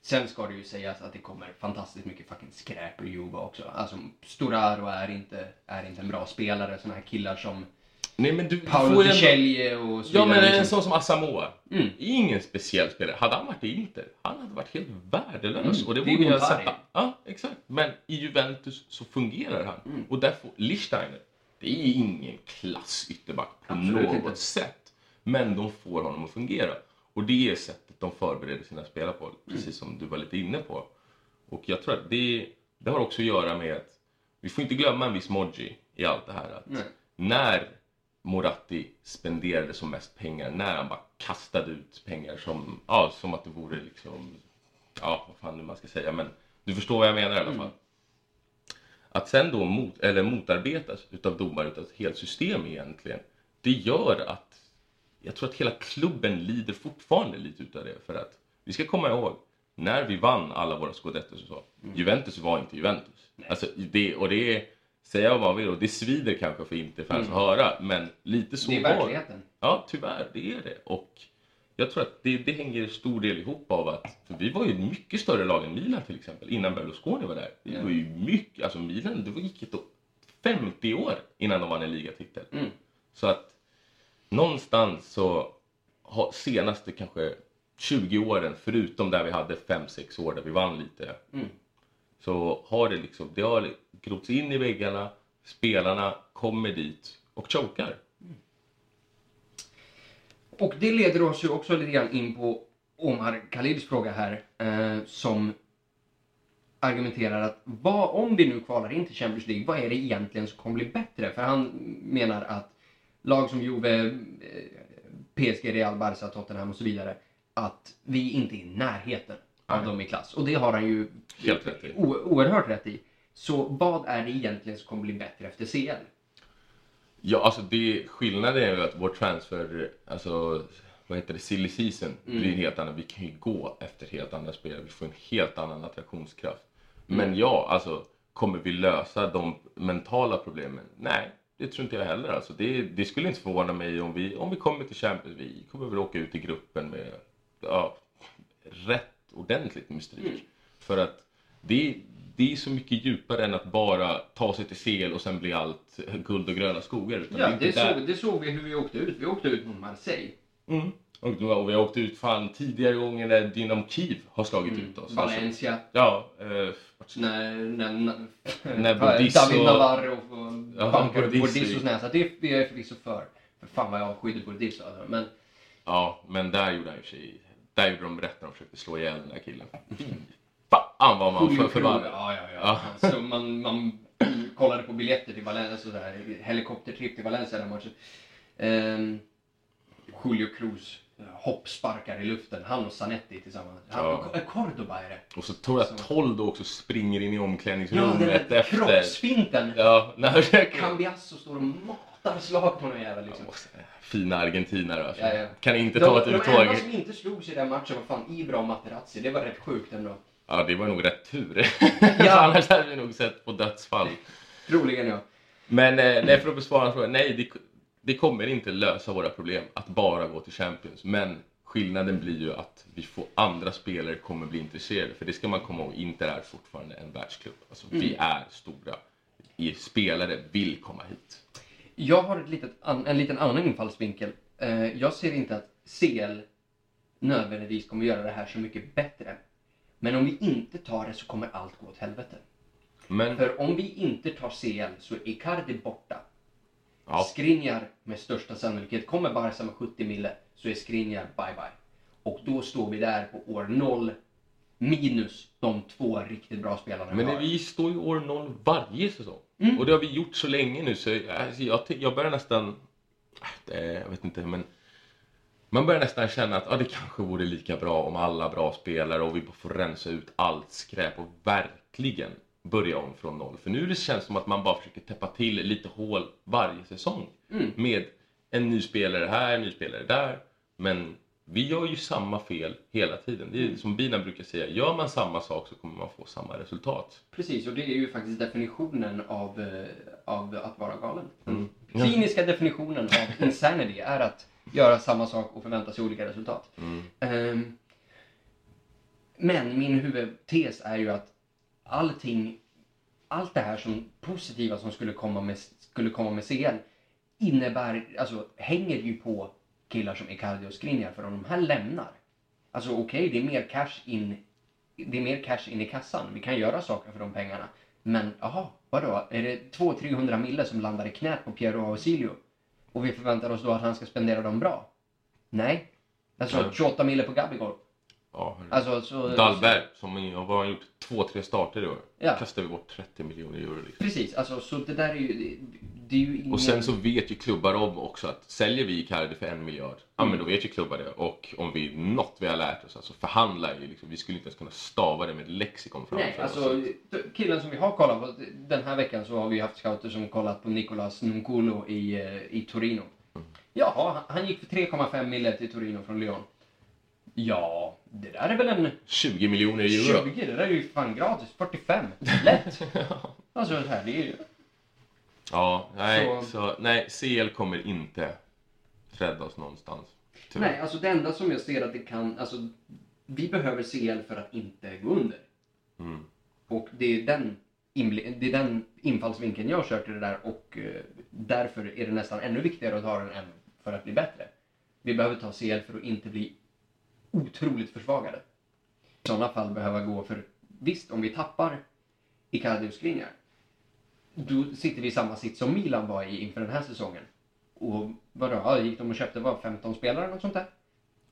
Sen ska det ju sägas att det kommer fantastiskt mycket fucking skräp ur Juve också. Alltså, Storaro är inte, är inte en bra spelare. Såna här killar som Nej men du, Paolo Ceglie och så Ja men en liksom. sån som Asamoah. Mm. Ingen speciell spelare. Hade han varit i Inter, han hade varit helt värdelös. Mm, Och det borde jag sätta. Ja, exakt. Men i Juventus så fungerar han. Mm. Och därför, Lichtsteiner, det är ingen klass ytterback på Absolut något inte. sätt. Men de får honom att fungera. Och det är sättet de förbereder sina spelare på, precis Mm. som du var lite inne på. Och jag tror att det, det har också att göra med att vi får inte glömma en viss Moggi i allt det här. Att Nej. när Moratti spenderade som mest pengar, när han bara kastade ut pengar som, ja, som att det vore liksom, ja vad fan nu man ska säga, men du förstår vad jag menar i alla fall. Att sen då mot, eller motarbetas utav domare utav ett helt system egentligen, det gör att jag tror att hela klubben lider fortfarande lite utav det. För att vi ska komma ihåg, när vi vann alla våra scudettos och så, Juventus var inte Juventus. Alltså, det, och det är, säga vad man vill, och det svider kanske för Inter-fans att höra, men lite så Det är var verkligheten. Ja, tyvärr, det är det. Och jag tror att det, det hänger stor del ihop av att, för vi var ju mycket större lag än Milan till exempel, innan Berlusconi var där. Det Ja. var ju mycket, alltså Milan, det var- gick ett 50 år innan de vann en ligatitel. Mm. Så att någonstans så har senaste kanske 20 åren, förutom där vi hade 5-6 år där vi vann lite, Mm. så har det liksom, det har grots in i väggarna, spelarna kommer dit och chokar. Och det leder oss ju också lite grann in på Omar Khalids fråga här. Eh, som argumenterar att vad, om vi nu kvalar in till Champions League, vad är det egentligen som kommer bli bättre? För han menar att lag som Juve, eh, PSG, Real, Barca, Tottenham och så vidare, att vi inte är i närheten av dem i klass. Och det har han ju Helt rätt i. oerhört rätt i. Så vad är det egentligen som kommer bli bättre efter CL? Ja, alltså det, skillnaden är ju att vår transfer, alltså vad heter det, silly season Mm. blir helt annan. Vi kan ju gå efter helt andra spelare, vi får en helt annan attraktionskraft. Mm. Men ja, alltså kommer vi lösa de mentala problemen? Nej, det tror inte jag heller. Alltså, det, det skulle inte förvåna mig om vi, om vi kommer till Champions vi kommer väl åka ut i gruppen med ja, rätt ordentligt med stryk. Mm. För att det, det är så mycket djupare än att bara ta sig till CL och sen bli allt guld och gröna skogar. Ja, det där- såg, det såg vi hur vi åkte ut. Vi åkte ut mot Marseille. Mm. Och, då- och vi har åkt ut fan tidigare gånger när Dynamo Kiev har slagit ut oss. Alltså, Valencia. ja, eh, När, när, när, När Bordisso- David Navarro och Ja, bankar. Bordissos näsa. Det är jag förvisso för. För fan vad jag avskydde Bordisso alltså. Men ja, men där gjorde han ju sig... Där gjorde de rätt när de försökte slå ihjäl den där killen. Fan vad man för förbannad. Ja, ja, ja. Ja. Alltså, man, man kollade på biljetter till Valencia, sådär, helikoptertripp till Valencia den matchen. Ehm, Julio Cruz hoppsparkar i luften, han och Zanetti tillsammans. Han, Ja. Cordoba är det. Och så tror jag att Toldo också springer in i Ja, omklädningsrummet där efter. kroppsfinten. Ja, försöker... Cambiasso står och matar slag på någon jävel liksom. Fina argentinare alltså. Ja, ja. Kan inte De, ta ett de uttag. enda som inte slogs i den matchen var fan Ibra och Materazzi. Det var rätt sjukt ändå. Ja, det var nog rätt tur. Ja. Annars hade vi nog sett på dödsfall. Troligen ja. Men eh, nej, för att besvara frågan, nej det, det kommer inte lösa våra problem att bara gå till Champions. Men skillnaden blir ju att vi får andra spelare kommer bli intresserade. För det ska man komma ihåg, Inter är fortfarande en världsklubb. Alltså vi är stora. Spelare vill komma hit. Jag har ett litet, en liten annan infallsvinkel. Eh, jag ser inte att CL nödvändigtvis kommer göra det här så mycket bättre. Men om vi inte tar det så kommer allt gå åt helvete. Men För om vi inte tar CL så är Icardi borta. Ja, Skriniar med största sannolikhet, kommer Barca med 70 mille så är Skriniar bye bye. Och då står vi där på år 0 minus de två riktigt bra spelarna men vi har. vi står ju år noll varje säsong. Mm. Och det har vi gjort så länge nu så alltså, jag, jag börjar nästan, äh, jag vet inte men man börjar nästan känna att ja, det kanske vore lika bra om alla bra spelare och vi får rensa ut allt skräp och verkligen börja om från noll. För nu det känns som att man bara försöker täppa till lite hål varje säsong. Mm. Med en ny spelare här, en ny spelare där. Men vi gör ju samma fel hela tiden. Det är som Binan brukar säga, gör man samma sak så kommer man få samma resultat. Precis, och det är ju faktiskt definitionen av, eh, av att vara galen. Den Mm. kliniska definitionen av insanity är att göra samma sak och förvänta sig olika resultat. Mm. Ehm, men min huvudtes är ju att allting, allt det här som positiva som skulle komma med, skulle komma med CL innebär, alltså hänger ju på killar som Icardi och Skriniar för om de här lämnar, alltså okej det är mer cash in, det är mer cash in i kassan, vi kan göra saker för de pengarna. Men jaha, vadå? Är det 200-300 mille som landar i knät på Piero Ausilio? Och vi förväntar oss då att han ska spendera dem bra? Nej. Alltså Nej. 28 mille på Gabigol. Ja. Alltså så... Dahlberg, som har han gjort två, tre starter i år. Ja. Kastar vi bort 30 miljoner euro. Liksom. Precis, alltså så det där är ju... Det, det är ju ingen... Och sen så vet ju klubbar om också att säljer vi Icardi för en miljard, ja Mm. men då vet ju klubbar det. Och om vi något vi har lärt oss, alltså förhandla är ju liksom, vi skulle inte ens kunna stava det med ett lexikon framför Nej, alltså killen som vi har kollat på, den här veckan så har vi haft scouter som kollat på Nicolas Nunculo i, eh, i Torino. Mm. Jaha, han- gick för 3,5 mille till Torino från Lyon. Ja, det där är väl en 20 miljoner euro. 20, det där är ju fan gratis. 45, lätt. Alltså det här, det är ju... Ja, nej, Så- så... nej, CL kommer inte rädda oss någonstans. Tyvärr. Nej, alltså det enda som jag ser att det kan, alltså vi behöver CL för att inte gå under. Mm. Och det är den, det är den infallsvinkeln jag kör till det där och eh, därför är det nästan ännu viktigare att ta den än för att bli bättre. Vi behöver ta CL för att inte bli otroligt försvagade. I sådana fall behöva gå för, visst om vi tappar Icardi och Skriniar, då sitter vi i samma sitt som Milan var i inför den här säsongen. Och vadå, ja, gick de och köpte var 15 spelare eller något sånt där?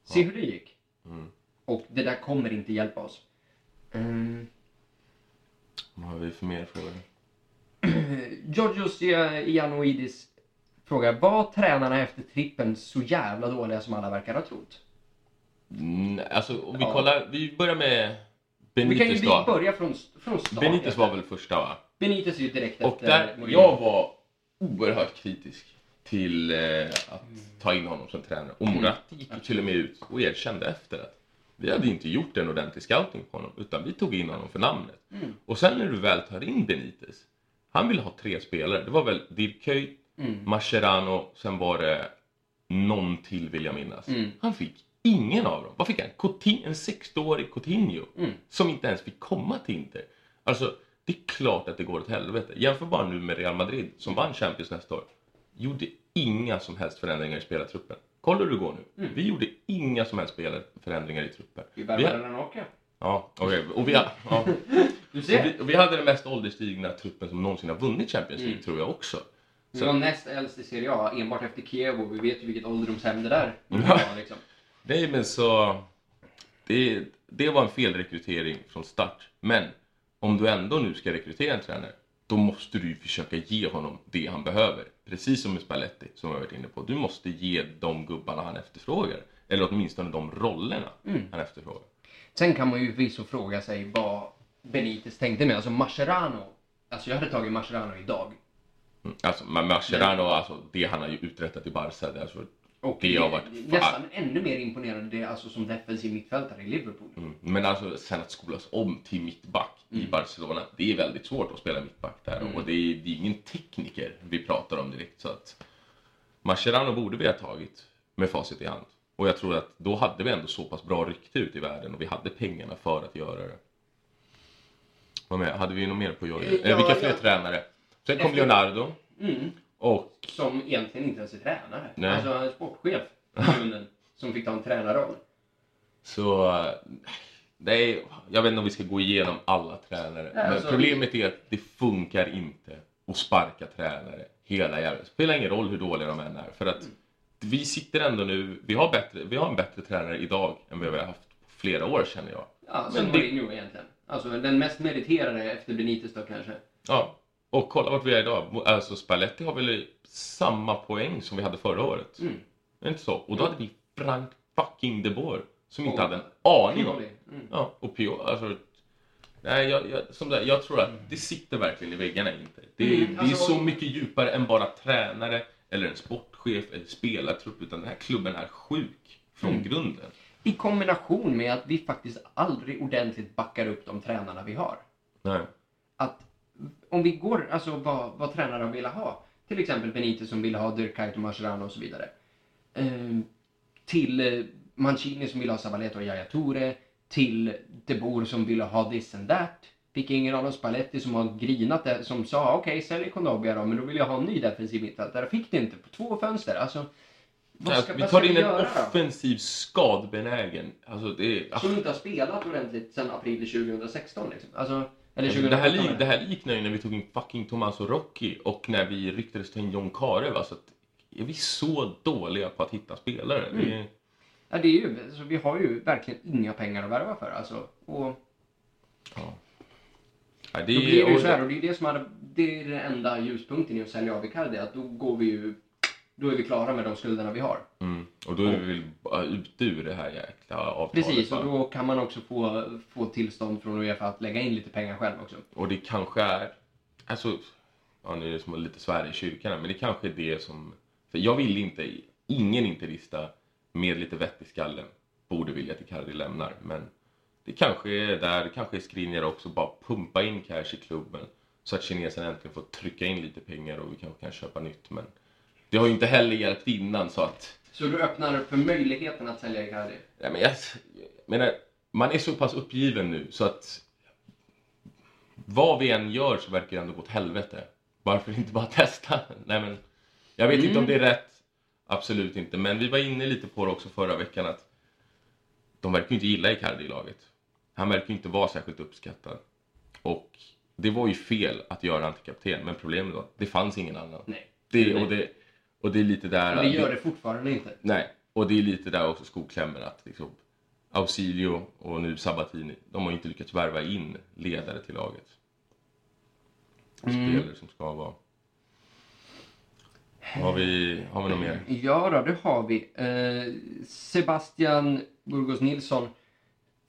Se hur det gick. Mm. Och det där kommer inte hjälpa oss. Mm. Vad har vi för mer frågor? Georgios Ianoidis frågar, var tränarna efter trippen så jävla dåliga som alla verkar ha trott? Mm, alltså, om vi Ja. kollar, vi börjar med Vi kan ju Benitez då. börja från, från start. Benitez var väl första va? Benitez är ju direkt Och efter där, Mourinho. jag var oerhört kritisk till eh, att ta in honom som tränare. Och Moratti gick ju till och med ut och erkände efter att vi hade inte gjort en ordentlig scouting på honom, utan vi tog in honom för namnet. Mm. Och sen när du väl tar in Benitez, han ville ha tre spelare. Det var väl Dirköy, Mm. Mascherano, sen var det någon till vill jag minnas. Mm. Han fick ingen av dem. Vad fick han? Coutinho, en 60-årig Coutinho Mm. som inte ens fick komma till Inter. Alltså, det är klart att det går åt helvete. Jämför bara nu med Real Madrid som vann Champions nästa år. Gjorde inga som helst förändringar i spelartruppen. Kolla hur det går nu. Mm. Vi gjorde inga som helst förändringar i truppen. Vi värvade har- Ranocchia. Ja, okej. Och, vi, har- ja. Du ser. vi, hade den mest ålderstigna truppen som någonsin har vunnit Champions League, Mm. tror jag också. Vi var näst äldst i Serie A, enbart efter Kiev och vi vet ju vilket ålderdomshem det där var liksom. Nej, men så... Det, det var en felrekrytering från start. Men om du ändå nu ska rekrytera en tränare, då måste du ju försöka ge honom det han behöver. Precis som med Spalletti, som jag varit inne på. Du måste ge de gubbarna han efterfrågar. Eller åtminstone de rollerna Mm. han efterfrågar. Sen kan man ju förvisso fråga sig vad Benitez tänkte med. Alltså Mascherano. Alltså jag hade tagit Mascherano idag. Mm. Alltså, Mascherano, alltså, det han har ju uträttat i Barca, det är alltså, Och Det har varit nästan ännu mer imponerande det alltså som defensiv mittfältare i Liverpool. mm. Men alltså sen att skolas om till mittback i Barcelona, det är väldigt svårt att spela mittback där. Mm. Och det är, det är ingen tekniker vi pratar om direkt. Så att Mascherano borde vi ha tagit med facit i hand. Och jag tror att då hade vi ändå så pass bra rykte ut i världen och vi hade pengarna för att göra det. Vad med? Hade vi något mer på Jorge? Ja, eh, vilka fler ja. tränare? Sen kom Efter- Leonardo Mm. Och Som egentligen inte ens är tränare. Nej. Alltså en sportchef i grunden. som fick ta en tränarroll. Så, eh, nej, jag vet inte om vi ska gå igenom alla tränare. Nej, men alltså- problemet är att det funkar inte att sparka tränare hela jävla... Det spelar ingen roll hur dåliga de än är. För att vi sitter ändå nu, vi har, bättre, vi har en bättre tränare idag än vi har haft på flera år känner jag. Ja, Men som det- Mourinho egentligen. Alltså den mest meriterade efter Benitez då kanske. Ja, och kolla vart vi är idag. Alltså Spalletti har väl samma poäng som vi hade förra året. Mm. Är inte så? Och då hade vi Frank fucking de Boer som inte Och hade en aning om. Mm. Ja, och Pio, alltså... Nej, jag, jag, som det, jag tror att det sitter verkligen i väggarna inte. Det, är- Mm, det är alltså- så mycket djupare än bara tränare eller en sportchef eller spelartrupp. Utan den här klubben är sjuk från Mm. grunden. I kombination med att vi faktiskt aldrig ordentligt backar upp de tränarna vi har. Nej. Att om vi går, alltså vad, vad tränare vill ha. Till exempel Benitez som ville ha Dirk Kuyt och Mascherano och så vidare. Ehm, till eh, Mancini som ville ha Sabaletto och Yaya Toure. Till De Boer som ville ha this and that. Fick ingen av. Spalletti som har grinat där, som sa okej, sälj Kondogbia då, men då vill jag ha en ny defensiv mittfältare. Fick det inte på två fönster. Alltså, vad ska, vi vad tar in vi en offensiv skadbenägen. Alltså det är... Som inte har spelat ordentligt sedan april 2016 liksom. Alltså, eller Alltså, 2017. det, här lik, det här liknar ju när vi tog in fucking Tommaso Rocchi och när vi ryktades ta in John Karev. Alltså, är vi så dåliga på att hitta spelare? Det är, Ja, det är ju, alltså, vi har ju verkligen inga pengar att värva för. Alltså, och ja. Ja, då det blir det ju så här, och det är det som är, det är den enda ljuspunkten i att sälja av Icardi, att då går vi ju, då är vi klara med de skulderna vi har. Mm, och då är vi väl ute ur det här jäkla avtalet. Precis, och då kan man också få, få tillstånd från Uefa att lägga in lite pengar själv också. Och det kanske är, alltså, ja nu är det som lite svära i kyrkan här, men det kanske är det som, för jag vill inte, ingen interista med lite vett i skallen borde vilja att Icardi lämnar, men det kanske är där, det kanske är Skriniar också, bara pumpa in cash i klubben så att kinesen äntligen får trycka in lite pengar och vi kanske kan köpa nytt, men det har ju inte heller hjälpt innan så att Så du öppnar för möjligheten att sälja Icardi? Ja, men jag, jag menar, man är så pass uppgiven nu så att vad vi än gör så verkar det ändå gå åt helvete. Varför inte bara testa? Nej, men, jag vet inte om det är rätt. Absolut inte. Men vi var inne lite på det också förra veckan att de verkar ju inte gilla Icardi i laget. Han verkar ju inte vara särskilt uppskattad. Och det var ju fel att göra han till kapten. Men problemet var att det fanns ingen annan. Nej. Det, och, det, och det är lite där... Och det gör det fortfarande inte. Nej, och det är lite där också skoklämmen att liksom Ausilio och nu Sabatini, de har inte lyckats värva in ledare till laget. Spelare som ska vara. Har vi, har vi något mer? Ja då, det har vi. Eh, Sebastian Burgos Nilsson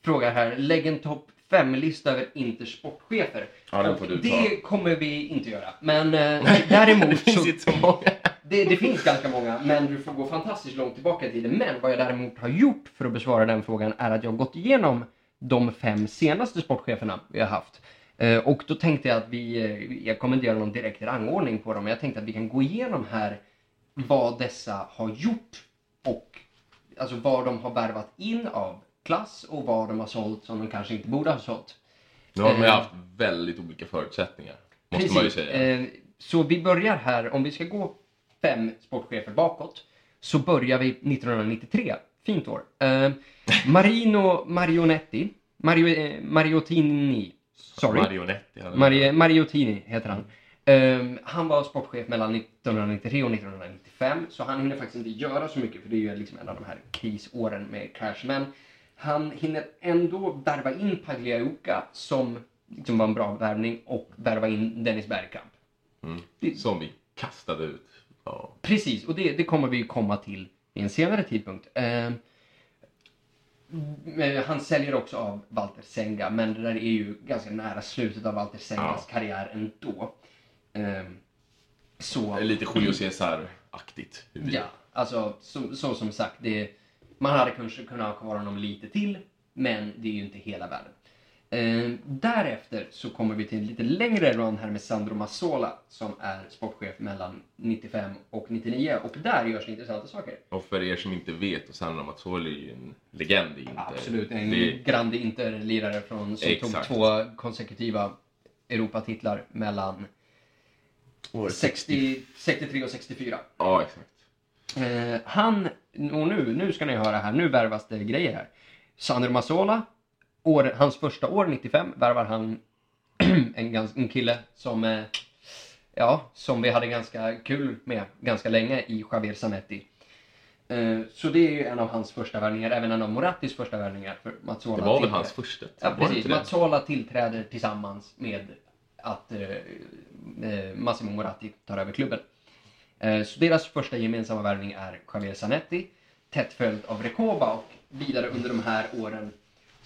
frågar här, lägg en topp 5-lista över Inters sportchefer. Ja, den får du ta. Det kommer vi inte göra. Men eh, däremot det finns så... inte så många. Det, det finns ganska många, men du får gå fantastiskt långt tillbaka i tiden. Men vad jag däremot har gjort för att besvara den frågan är att jag har gått igenom de fem senaste sportcheferna vi har haft. Eh, och då tänkte jag att vi, eh, jag kommer inte göra någon direkt rangordning på dem, men jag tänkte att vi kan gå igenom här vad dessa har gjort och alltså vad de har värvat in av klass och vad de har sålt som de kanske inte borde ha sålt. Nu har de ju Eh. haft väldigt olika förutsättningar. Måste man ju säga. Så vi börjar här, om vi ska gå fem sportchefer bakåt, så börjar vi 1993. Fint år. Eh, Marino Marionetti, Mario, eh, Mariottini, sorry. Marionetti. Marie, Mariottini heter han. Eh, han var sportchef mellan 1993 och 1995, så han hinner faktiskt inte göra så mycket, för det är ju liksom en av de här krisåren med Cash. Men han hinner ändå värva in Pagliuca som liksom var en bra värvning och värva in Dennis Bergkamp. Mm. Det- Som vi kastade ut. Ja. Precis, och det, det kommer vi ju komma till i en senare tidpunkt. Eh, men han säljer också av Walter Senga, men det där är ju ganska nära slutet av Walter Sengas Ja. karriär ändå. Eh, så... Lite Julio Cesar-aktigt. Ja, alltså så, så som sagt, det, man hade kanske kunnat ha kvar honom lite till, men det är ju inte hela världen. Eh, därefter så kommer vi till en lite längre run här med Sandro Massola som är sportchef mellan 95 och 99 och där görs det intressanta saker. Och för er som inte vet, Sandra Mazzoli är ju en legend i Inter. Absolut, en Det, grande Inter-lirare från som Exakt. tog två konsekutiva Europatitlar mellan 60, 63 och 64. ja, exakt. Eh, han, och nu, nu ska ni höra här, nu värvas det grejer här. Sandro Massola, år, hans första år, 95, värvar han en, gans, en kille som, eh, ja, som vi hade ganska kul med ganska länge i Javier Zanetti. Eh, så det är ju en av hans första värvningar, även en av Morattis första värvningar. För Mazzola Det var väl hans första? Ja, precis. Mazzola tillträder tillsammans med att eh, eh, Massimo Moratti tar över klubben. Eh, så deras första gemensamma värvning är Javier Zanetti, tätt följd av Recoba och vidare under de här åren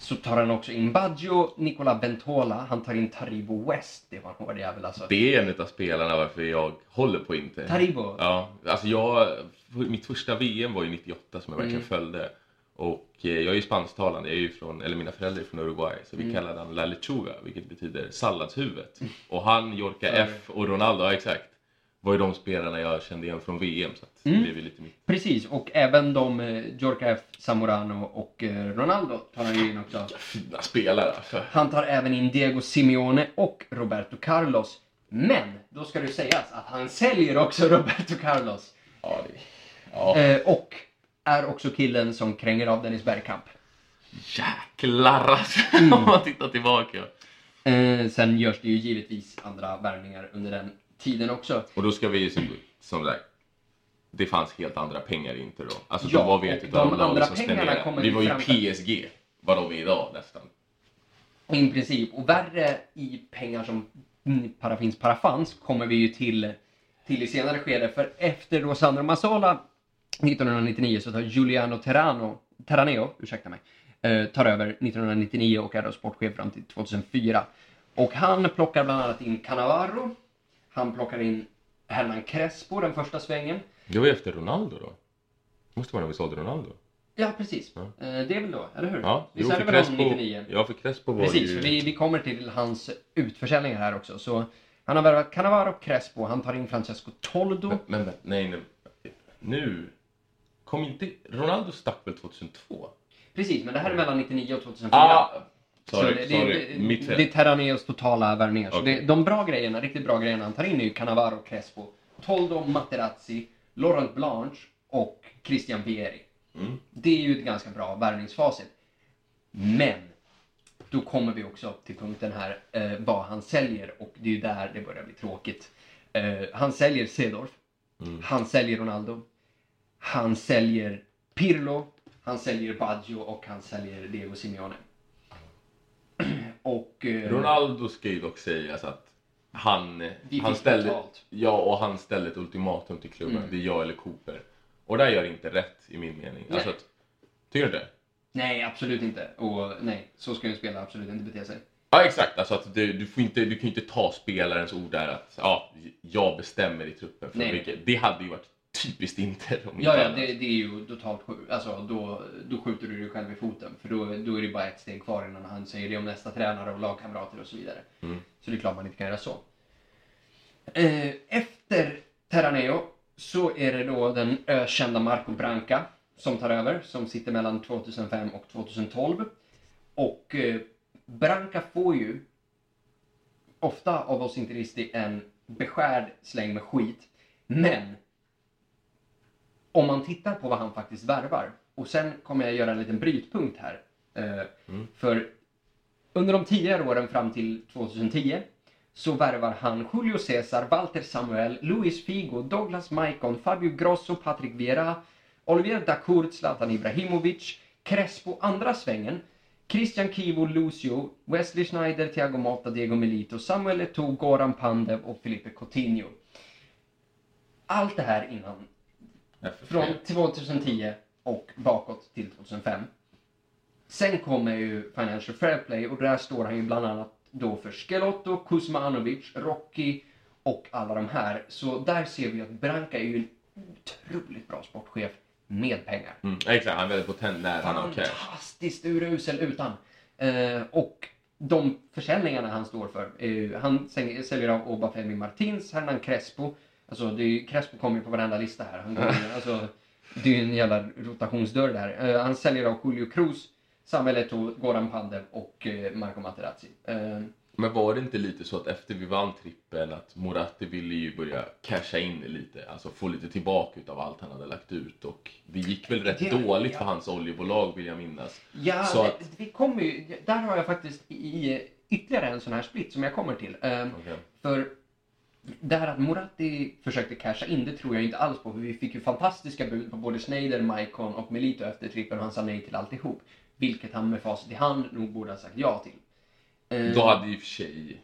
så tar han också in Baggio, Nicola Bentola, han tar in Taribo West, det var en hård jävel alltså. Det är en av spelarna varför jag håller på Inter. Taribo? Ja, alltså jag, mitt första VM var ju 98 som jag verkligen Mm. följde. Och eh, jag är ju spansktalande, jag är ju från, eller mina föräldrar är från Uruguay, så vi Mm. kallar den La Lechuga, vilket betyder salladshuvudet. Och han, Jorka. F och Ronaldo, ja exakt, var ju de spelarna jag kände igen från VM, så Mm. blev ju lite mitt. Precis, och även de, eh, Jorka F, Zamorano och eh, Ronaldo tar han ju in också. Fina spelare alltså. Han tar även in Diego Simeone och Roberto Carlos. Men, då ska det sägas att han säljer också Roberto Carlos. Ja, det, ja. Eh, och är också killen som kränger av Dennis Bergkamp. Jäklar alltså, Mm. om man tittar tillbaka. Eh, sen görs det ju givetvis andra värvningar under den tiden också. Och då ska vi som, som sagt, det fanns helt andra pengar i Inter då. Alltså Ja, de var vi ett de av de andra som pengarna spenderade. Vi var ju. PSG, vad de är idag nästan. I princip. Och värre i pengar som parafins parafans kommer vi ju till, till i senare skede. För efter då Sandro Massola 1999 så tar Giuliano Terrano, Terraneo, ursäkta mig, eh, tar över 1999 och är då sportchef fram till 2004. Och han plockar bland annat in Cannavaro. Han plockar in Hernan Crespo den första svängen. Det var ju efter Ronaldo då. Måste vara när vi sålde Ronaldo. Ja, precis. Ja. Eh, det är väl då, eller hur? Ja, det för väl honom Crespo, 99? ja, för Crespo var Precis, ju... för vi, vi kommer till hans utförsäljningar här också. Så han har värvat Cannavaro Crespo, han tar in Francesco Toldo. Men, men men, nej, nej. Nu... Kom inte... Ronaldo stack väl 2002? Precis, men det här är mellan 99 och 2004. Ah! Så Sorry, det, sorry. det, Mitt det, det är Terraneos totala värvningar. Så det, de bra grejerna, riktigt bra grejerna han tar in är ju Cannavaro Crespo, Toldo Materazzi, Laurent Blanche och Christian Vieri. Mm. Det är ju ett ganska bra värvningsfacit. Men, då kommer vi också till punkten här eh, vad han säljer och det är ju där det börjar bli tråkigt. Eh, han säljer Cedorf, Mm. han säljer Ronaldo, han säljer Pirlo, han säljer Baggio och han säljer Diego Simeone. Och... eh, Ronaldo ska ju dock sägas att han, han ställde, betalt. ja, och han ställde ett ultimatum till klubben. Mm. Det är jag eller Cooper. Och där gör inte rätt i min mening. Nej. Alltså att, tycker du inte? Nej, absolut inte. Och nej, så ska en spelare absolut inte bete sig. Ja exakt, alltså att du, du, får inte, du kan ju inte ta spelarens ord där att ja, jag bestämmer i truppen. För Nej. vilket, det hade ju varit typiskt inte Ja, ja det, det är ju totalt sjukt. Alltså, då, då skjuter du dig själv i foten. För då, då är det bara ett steg kvar innan han säger det om nästa tränare och lagkamrater och så vidare. Mm. Så det är klart man inte kan göra så. Eh, efter Terraneo så är det då den ökända Marco Branca som tar över, som sitter mellan 2005 och 2012. Och eh, Branca får ju ofta av oss interister en beskärd släng med skit. Men om man tittar på vad han faktiskt värvar och sen kommer jag göra en liten brytpunkt här. Eh, Mm. För under de tidigare åren fram till 2010 så värvar han Julio Cesar, Walter Samuel, Luis Figo, Douglas Maicon, Fabio Grosso, Patrick Vieira, Olivier Dacourt, Zlatan Ibrahimovic, Crespo andra svängen, Christian Kivo, Lucio, Wesley Schneider, Thiago Motta, Diego Milito, Samuel Eto'o, Goran Pandev och Felipe Coutinho. Allt det här innan. Från 2010 och bakåt till 2005. Sen kommer ju Financial Fair Play och där står han ju bland annat då för Skelotto, Kuzmanovic, Rocky och alla de här. Så där ser vi att Branca är ju en otroligt bra sportchef med pengar. Mm, exakt, han är väldigt potent när han har cash. Fantastiskt urusel utan. Eh, och de försäljningarna han står för. Eh, han säl- säljer av Obafemi Martins, Hernan Crespo. Alltså det är, ju- Crespo kommer ju på varenda lista här. Han kommer, alltså, det är ju en jävla rotationsdörr där. Eh, han säljer av Julio Cruz, Samuel Eto'o, Goran Pandev och eh, Marco Materazzi. Eh, Men var det inte lite så att efter vi vann trippen att Moratti ville ju börja casha in lite, alltså få lite tillbaka utav allt han hade lagt ut och det gick väl rätt Det- dåligt ja. för hans oljebolag vill jag minnas. Ja, Så det- att- vi kommer ju, där har jag faktiskt i, ytterligare en sån här split som jag kommer till. Okej. För det här att Moratti försökte casha in, det tror jag inte alls på. För vi fick ju fantastiska bud på både Schneider, Maicon och Melito efter trippen och han sa nej till alltihop. Vilket han med facit i hand nog borde ha sagt ja till. Eh, Då hade i och för sig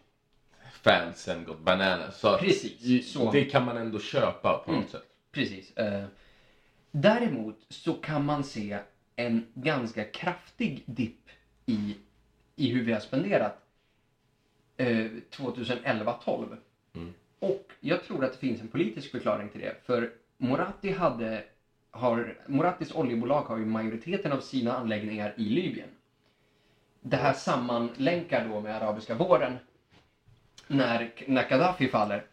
fansen gått bananas. Så Precis, så. det kan man ändå köpa på något Mm. sätt. Precis. Eh, däremot så kan man se en ganska kraftig dipp i, i hur vi har spenderat eh, 2011-12. Mm. Och jag tror att det finns en politisk förklaring till det. För Moratti hade har Morattis oljebolag har ju majoriteten av sina anläggningar i Libyen. Det här sammanlänkar då med arabiska våren när, när Gaddafi faller.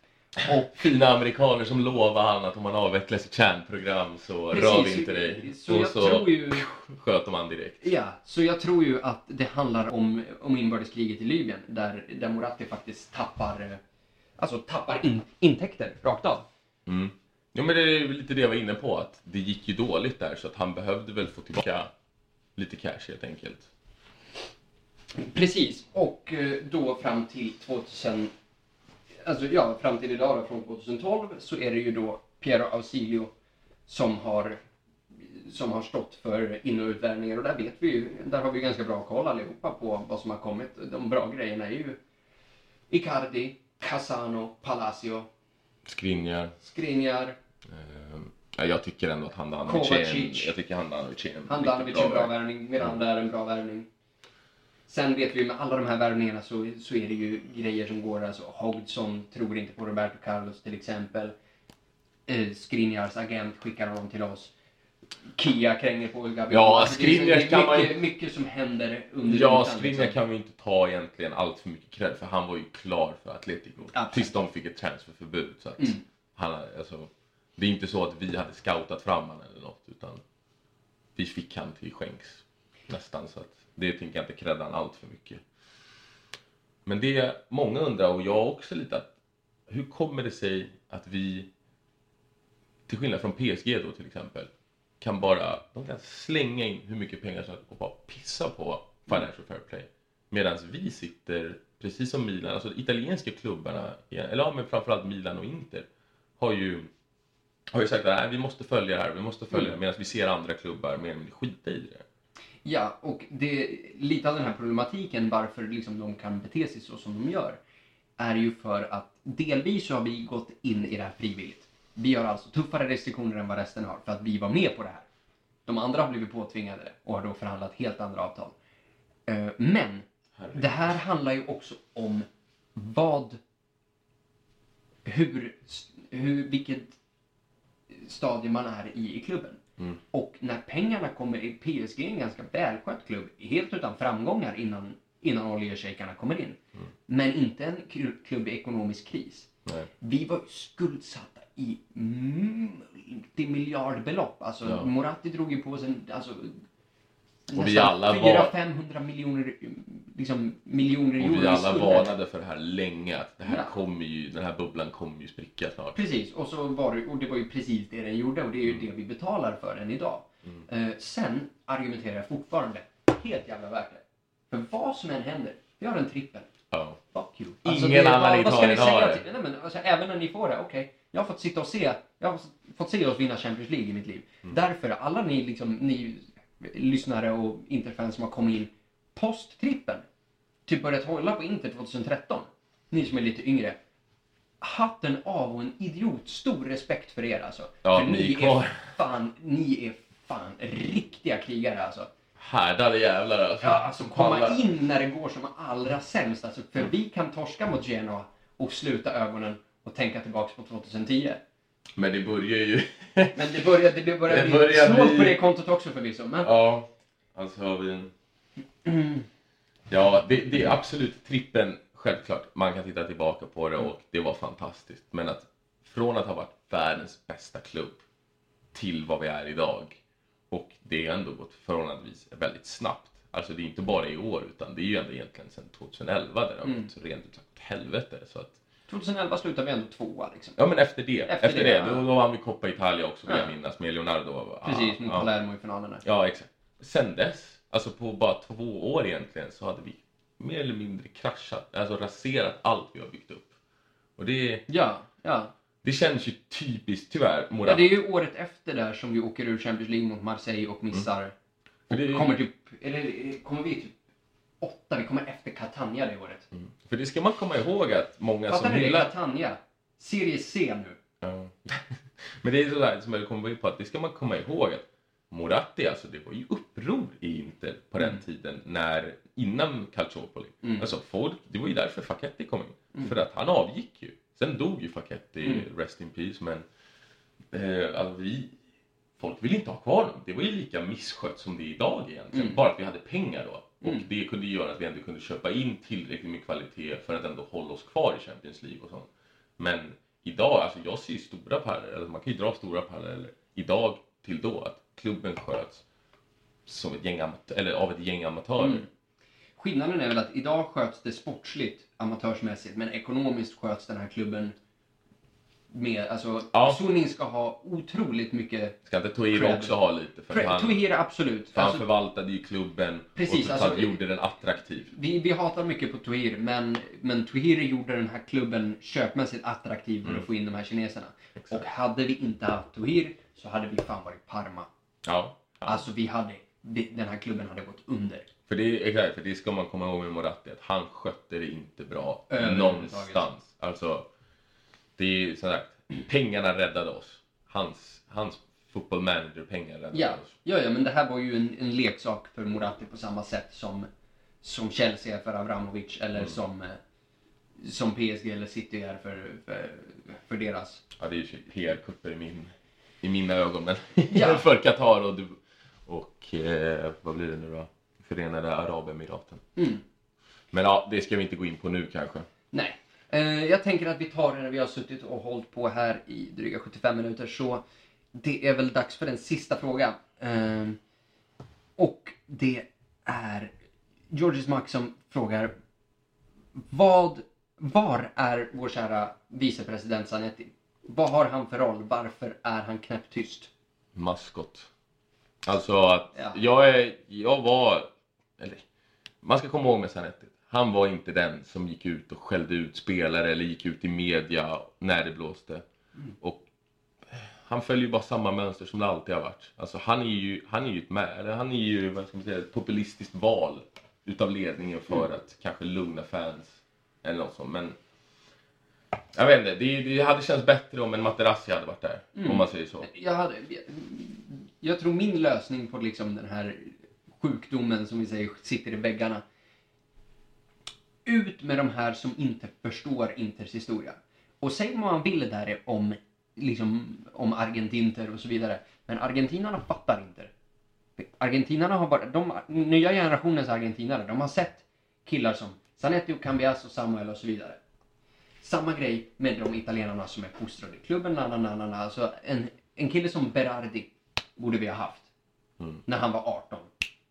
Och Fina amerikaner som lovar han att om han avvecklar sitt kärnprogram så Precis, rör vi inte dig. så och jag så ju- sköt de han direkt. Ja, så jag tror ju att det handlar om, om inbördeskriget i Libyen där, där Moratti faktiskt tappar, eh, alltså tappar in, intäkter rakt av. Mm. Ja men det är lite det jag var inne på att det gick ju dåligt där så att han behövde väl få tillbaka lite cash helt enkelt. Precis, och eh, då fram till 2000, alltså ja, fram till idag då, från 2012 så är det ju då Piero Ausilio som har, som har stått för in och utvärvningar och där vet vi ju, där har vi ganska bra koll allihopa på vad som har kommit. De bra grejerna är ju Icardi, Casano, Palacio, Skriniar. Skriniar, Eh, ja, jag tycker ändå att Handanovic är en, jag tycker Handanovic är en Handanovic är en bra värvning. Miranda är en bra värvning. Sen vet vi ju med alla de här värvningarna så, så är det ju grejer som går, alltså Hodgson tror inte på Roberto Carlos till exempel. Eh, Skriniars agent skickar honom till oss. Kia kränger på Gabriel. Ja, Alltså, är Skriniar är kan man mycket, mycket som händer under Ja, Skriniar liksom. kan vi inte ta egentligen allt för mycket cred för han var ju klar för Atletico. Absolut. Tills de fick ett transferförbud. Så att Mm. han, alltså, det är inte så att vi hade scoutat fram han eller något utan vi fick han till skänks nästan. Så att det tänker jag inte credda han allt för mycket. Men det många undrar och jag också lite att hur kommer det sig att vi till skillnad från PSG då till exempel kan bara de kan slänga in hur mycket pengar som helst och bara pissa på Financial Fair Play. Medan vi sitter, precis som Milan, alltså de italienska klubbarna, eller ja, men framförallt Milan och Inter, har ju, har ju sagt att vi måste följa det här, vi måste följa det, medan vi ser andra klubbar mer skita i det. Ja, och det, lite av den här problematiken varför liksom de kan bete sig så som de gör är ju för att delvis så har vi gått in i det här frivilligt. Vi har alltså tuffare restriktioner än vad resten har för att vi var med på det här. De andra har blivit påtvingade och har då förhandlat helt andra avtal. Eh, Men det här handlar ju också om vad, hur, hur vilket stadie man är i i klubben. Mm. Och när pengarna kommer i PSG är en ganska välskött klubb, helt utan framgångar innan, innan oljeshejkarna kommer in. Mm. Men inte en kl- klubb i ekonomisk kris. Nej. Vi var skuldsatta i multimiljardbelopp. Alltså Ja. Moratti drog ju på sig alltså, Och vi alla var- 400-500 miljoner, liksom, miljoner Och euro vi i alla varnade för det här länge, att det här Ja. kommer ju, den här bubblan kommer ju spricka snart. Precis, och, så var det, och det var ju precis det den gjorde och det är ju Mm. det vi betalar för än idag. Eh, sen argumenterar jag fortfarande helt jävla verkligen. För vad som än händer, vi har en trippel. Ja. Fuck you. Ingen annan i Italien har det. till- Nej, men, alltså, även när ni får det, okej. Jag har fått sitta och se, jag har fått se oss vinna Champions League i mitt liv. Mm. Därför, alla ni, liksom, ni lyssnare och Interfans som har kommit in post-trippen, typ börjat hålla på Inter 2013, ni som är lite yngre, hatten av och en idiotstor respekt för er alltså. Ja, för ni är fan, ni är fan riktiga krigare alltså. Härdade jävlar alltså. Ja, alltså komma Pallar. in när det går som allra sämst. Alltså, för vi kan torska mot Genoa och sluta ögonen och tänka tillbaks på 2010. Men det börjar ju... Men det börjar, det börjar Det bli börjar snålt bli- på det kontot också förvisso. Men Ja, alltså har vi en... Ja, det, det är absolut trippen, självklart. Man kan titta tillbaka på det och det var fantastiskt. Men att från att ha varit världens bästa klubb till vad vi är idag. Och det har ändå gått förhållandevis väldigt snabbt. Alltså det är inte bara i år utan det är ju ändå egentligen sedan 2011 där det har Mm. gått rent ut sagt åt helvete. Så att, 2011 slutade vi ändå tvåa liksom. ja men efter det, Efter efter, det, det, ja. då, då vann vi Coppa Italia också vill Ja. jag minnas med Leonardo. Precis, mot ja. Palermo i finalerna. Ja, exakt. Sen dess, alltså på bara två år egentligen, så hade vi mer eller mindre kraschat, alltså raserat allt vi har byggt upp. Och det, Ja, ja. Det känns ju typiskt, tyvärr, ja. Morat. Det är ju året efter där som vi åker ur Champions League mot Marseille och missar. Mm. För det, Och kommer typ, eller kommer vi typ åtta? Vi kommer efter Catania det året. Mm. för det ska man komma ihåg att många som Fattar ni det? hyllar... Catania. Serie C nu. Ja. Men det är sådär som jag kommer in på att det ska man komma ihåg att Moratti, alltså det var ju uppror i Inter på den tiden när, innan Calciopoli. Mm. Alltså folk, det var ju därför Facchetti kom in. Mm. För att han avgick ju. Sen dog ju Facchetti, Mm. rest in peace, men eh, alltså vi, folk ville inte ha kvar dem. Det var ju lika misskött som det är idag egentligen. Mm. Bara att vi hade pengar då. Och Mm. det kunde göra att vi ändå kunde köpa in tillräckligt med kvalitet för att ändå hålla oss kvar i Champions League och sånt. Men idag, alltså jag ser stora paralleller, eller man kan ju dra stora paralleller idag till då. Att klubben sköts som ett gäng eller av ett gäng amatörer. Mm. Skillnaden är väl att idag sköts det sportsligt, amatörsmässigt, men ekonomiskt sköts den här klubben med, alltså, Ja. Sunin ska ha otroligt mycket Ska inte Cred. också ha lite? För han, Tuhira absolut. för han Alltså, förvaltade ju klubben Precis, och alltså- gjorde den attraktiv. vi, vi hatar mycket på Tuhir, men, men Tuhir gjorde den här klubben köpmässigt attraktiv för att få in de här kineserna. Exakt. Och hade vi inte haft Tuhir så hade vi fan varit Parma. Ja. ja. Alltså vi hade, den här klubben hade gått under. För det, är, exakt, för det ska man komma ihåg med Moratti, att han skötte det inte bra Överhuvudtaget. någonstans. Alltså, det är som sagt, pengarna räddade oss. Hans, hans football manager-pengar räddade Ja, oss. ja, ja, men det här var ju en, en leksak för Moratti på samma sätt som, som Chelsea är för Abramovic eller Mm. som, som PSG eller City är för, för, för deras. Ja, det är ju PR-kupper i, min, i mina ögon, men Ja. för Qatar och, och eh, vad blir det nu då? Förenade Arabemiraten. Mm. Men ja, det ska vi inte gå in på nu kanske. Nej. Eh, jag tänker att vi tar det när vi har suttit och hållit på här i dryga 75 minuter så det är väl dags för den sista frågan. Eh, och det är Georges Max som frågar vad, var är vår kära vicepresident Zanetti? Vad har han för roll? Varför är han knäpptyst? Maskot. Alltså att Ja. jag är, jag var, eller man ska komma ihåg med Zanetti. Han var inte den som gick ut och skällde ut spelare eller gick ut i media när det blåste. Och eh, han följer ju bara samma mönster som det alltid har varit. Alltså han är ju, han är ju ett med, eller han är ju, vad ska man säga, ett populistiskt val utav ledningen för att kanske lugna fans eller något sånt. Men jag vet inte, det, det hade känts bättre om en Materazzi hade varit där. Om man säger så. Jag, hade, jag, jag tror min lösning på liksom den här sjukdomen som vi säger sitter i väggarna. Ut med de här som inte förstår Inters historia. Och säg vad man vill där om, liksom, om argentinter och så vidare. Men argentinarna fattar inte. Argentinarna har bara, de nya generationens argentinare, de har sett killar som Zanetti och Cambias och Samuel och så vidare. Samma grej med de italienarna som är fostrade i klubben. Na, na, na, na, na. Alltså en, en kille som Berardi borde vi ha haft. Mm. När han var 18.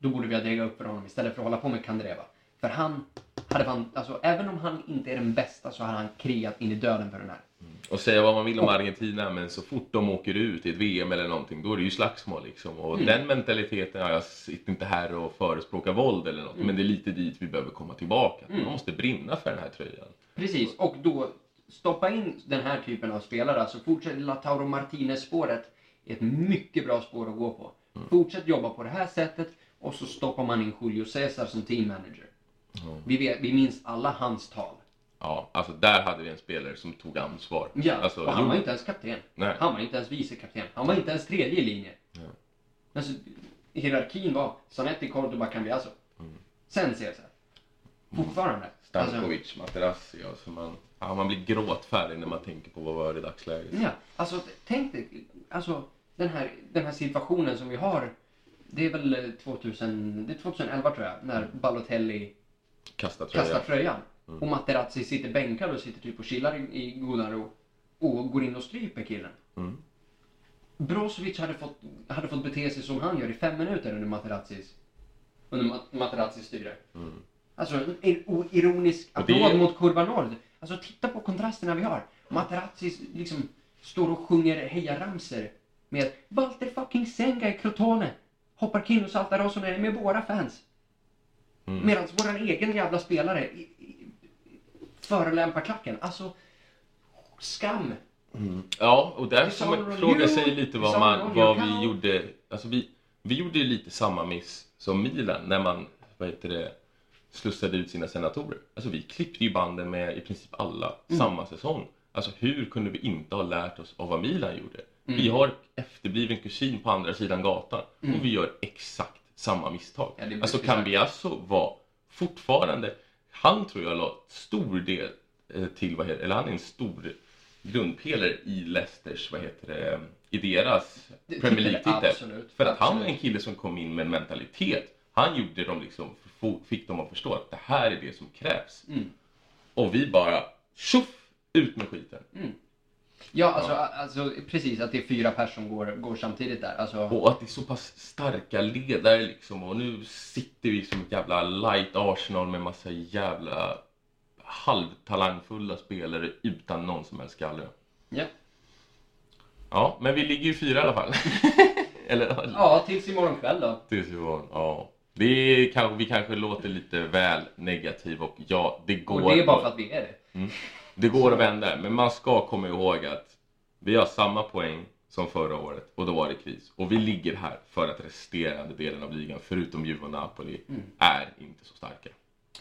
Då borde vi ha degat upp för honom istället för att hålla på med Kandreva. För han hade fan, alltså även om han inte är den bästa så hade han krigat in i döden för den här. Och säga vad man vill om Argentina, men så fort de åker ut i ett VM eller någonting, då är det ju slagsmål liksom. Och Mm. den mentaliteten, ja, jag sitter inte här och förespråkar våld eller något, Mm. men det är lite dit vi behöver komma tillbaka. Man måste brinna för den här tröjan. Precis, och då stoppa in den här typen av spelare. Alltså fortsätt Lautaro Martinez-spåret är ett mycket bra spår att gå på. Fortsätt jobba på det här sättet och så stoppar man in Julio Cesar som team manager. Vi, vet, vi minns alla hans tal. Ja, alltså där hade vi en spelare som tog ansvar. Ja, alltså, och han var inte ens kapten. Nej. Han var inte ens vicekapten. Han var inte ens tredje linje. Ja. Alltså, hierarkin var Zanetti, Cordoba, Cambiaso. Sen Cesar. Fortfarande. Alltså, Stankovic, Materazzi, alltså man, ja, man blir gråtfärdig när man tänker på vad vi har i dagsläget. Ja, alltså tänk dig, alltså den här, den här situationen som vi har. Det är väl eh, 2000, det är 2011 tror jag, när Balotelli Kasta tröjan. kastar tröjan. Och Materazzi sitter bänkad och sitter typ och chillar i, i godan ro. Och går in och stryper killen. Mm. Brozovic hade fått, hade fått bete sig som han gör i fem minuter under Materazzis, under Ma- Materazzis styre. Alltså en ironisk Och det- applåd mot Kurva Nord. Alltså titta på kontrasterna vi har. Materazzi liksom står och sjunger hejaramser med Walter fucking Senga i Crotone. Hoppar Kino Saltarosonen med våra fans. Mm. Medan våran egen jävla spelare i, i, förolämpar klacken. Alltså, skam. Ja, och där får man fråga sig lite vad, man, vad vi gjorde. Alltså vi, vi gjorde ju lite samma miss som Milan när man, vad heter det, slussade ut sina senatorer. Alltså vi klippte ju banden med i princip alla Mm. samma säsong. Alltså hur kunde vi inte ha lärt oss av vad Milan gjorde? Mm. Vi har efterbliven kusin på andra sidan gatan och vi gör exakt samma misstag. Ja, är alltså. Cambiasso var fortfarande, han tror jag la stor del eh, till, vad heter, eller han är en stor grundpelare i Leicesters, vad heter det, i deras Det Premier League-titel. För att han var absolut. en kille som kom in med en mentalitet. Han gjorde dem liksom, fick dem att förstå att det här är det som krävs. Mm. Och vi bara, tjoff, ut med skiten. Ja, alltså, alltså precis att det är fyra personer som går, går samtidigt där. Alltså, Och att det är så pass starka ledare liksom. Och nu sitter vi som ett jävla light Arsenal med massa jävla halvtalangfulla spelare utan någon som helst skalle. ja. Ja, men vi ligger ju fyra i alla fall. Eller ja, tills imorgon kväll då. tills var, ja. Det kanske, vi kanske låter lite väl negativa och ja, det går, Och det är bara för att vi är det. Det går att vända. Men man ska komma ihåg att vi har samma poäng som förra året och då var det kris. Och vi ligger här för att resterande delen av ligan, förutom Juve och Napoli, är inte så starka.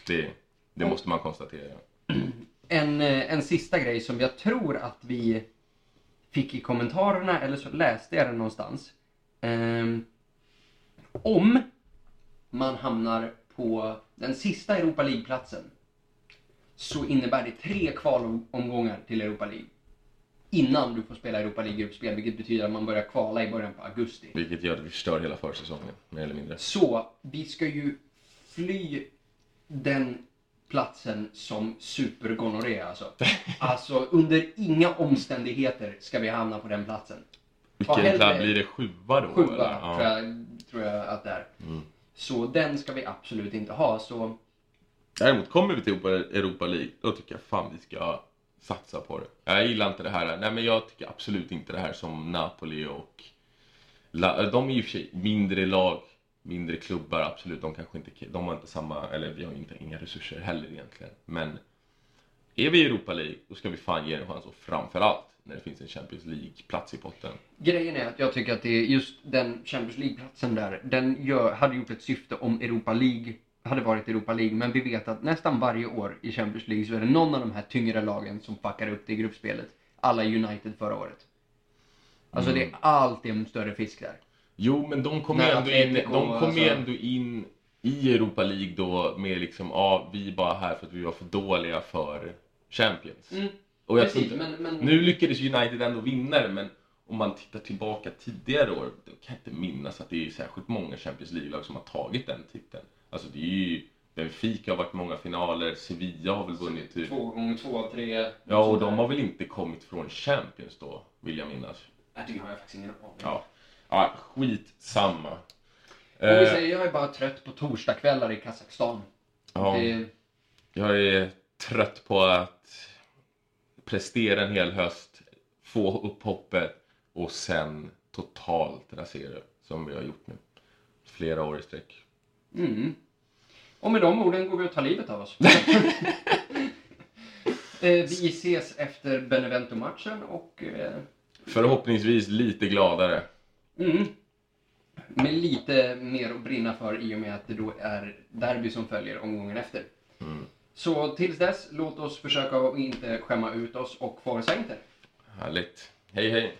Det, det måste man konstatera. En, eh, en sista grej som jag tror att vi fick i kommentarerna, eller så läste jag den någonstans. Ehm, om man hamnar på den sista Europa League-platsen så innebär det tre kvalomgångar till Europa League. Innan du får spela Europa League-gruppspel, vilket betyder att man börjar kvala i början på augusti. Vilket gör att vi förstör hela försäsongen, mer eller mindre. Så vi ska ju fly den platsen som supergonorré alltså. Alltså under inga omständigheter ska vi hamna på den platsen. Vilken klabb blir det? Sjua då? Sjua? Ja. tror, jag, tror jag att det är. Så den ska vi absolut inte ha. Så Däremot kommer vi till Europa- League, då tycker jag fan vi ska satsa på det. Jag gillar inte det här. Nej men jag tycker absolut inte det här som Napoli och... La, de är ju i och för sig mindre lag, mindre klubbar, absolut. De kanske inte... De har inte samma... Eller vi har inte inga resurser heller egentligen. Men är vi i Europa League, då ska vi fan ge det en chans. Och framförallt när det finns en Champions League-plats i potten. grejen är att jag tycker att det är just den Champions League-platsen där, den gör, hade gjort ett syfte om Europa League hade varit Europa League. Men vi vet att nästan varje år i Champions League så är det någon av de här tyngre lagen som fuckar upp det i gruppspelet. Alla United förra året. Alltså det är alltid en större fisk där. Jo, men de kommer ju ändå in, de ju alltså. ändå in i Europa League då med liksom, ja, vi är bara här för att vi var för dåliga för Champions. Mm, Och jag precis, inte, men- men- Nu lyckades United ändå vinna det, men om man tittar tillbaka tidigare år, då kan jag inte minnas att det är särskilt många Champions League-lag som har tagit den titeln. Alltså det är ju, Benfica har varit många finaler, Sevilla har väl vunnit typ. Två gånger två, tre. Ja, och de har väl inte kommit från Champions då, vill jag minnas. Nej, det har jag faktiskt ingen aning. Ja, ja skitsamma. Och vi Eh, säger, jag är bara trött på torsdagskvällar i Kazakstan. Ja. Det, Jag är trött på att prestera en hel höst, få upp hoppet och sen totalt rasera som vi har gjort nu. Flera år i sträck. mm. Och med de orden går vi och tar livet av oss. eh, vi ses efter Benevento-matchen och eh, Förhoppningsvis lite gladare. mm, med lite mer att brinna för i och med att det då är derby som följer omgången efter. Så tills dess, låt oss försöka att inte skämma ut oss och Forza Inter. Härligt. Hej hej!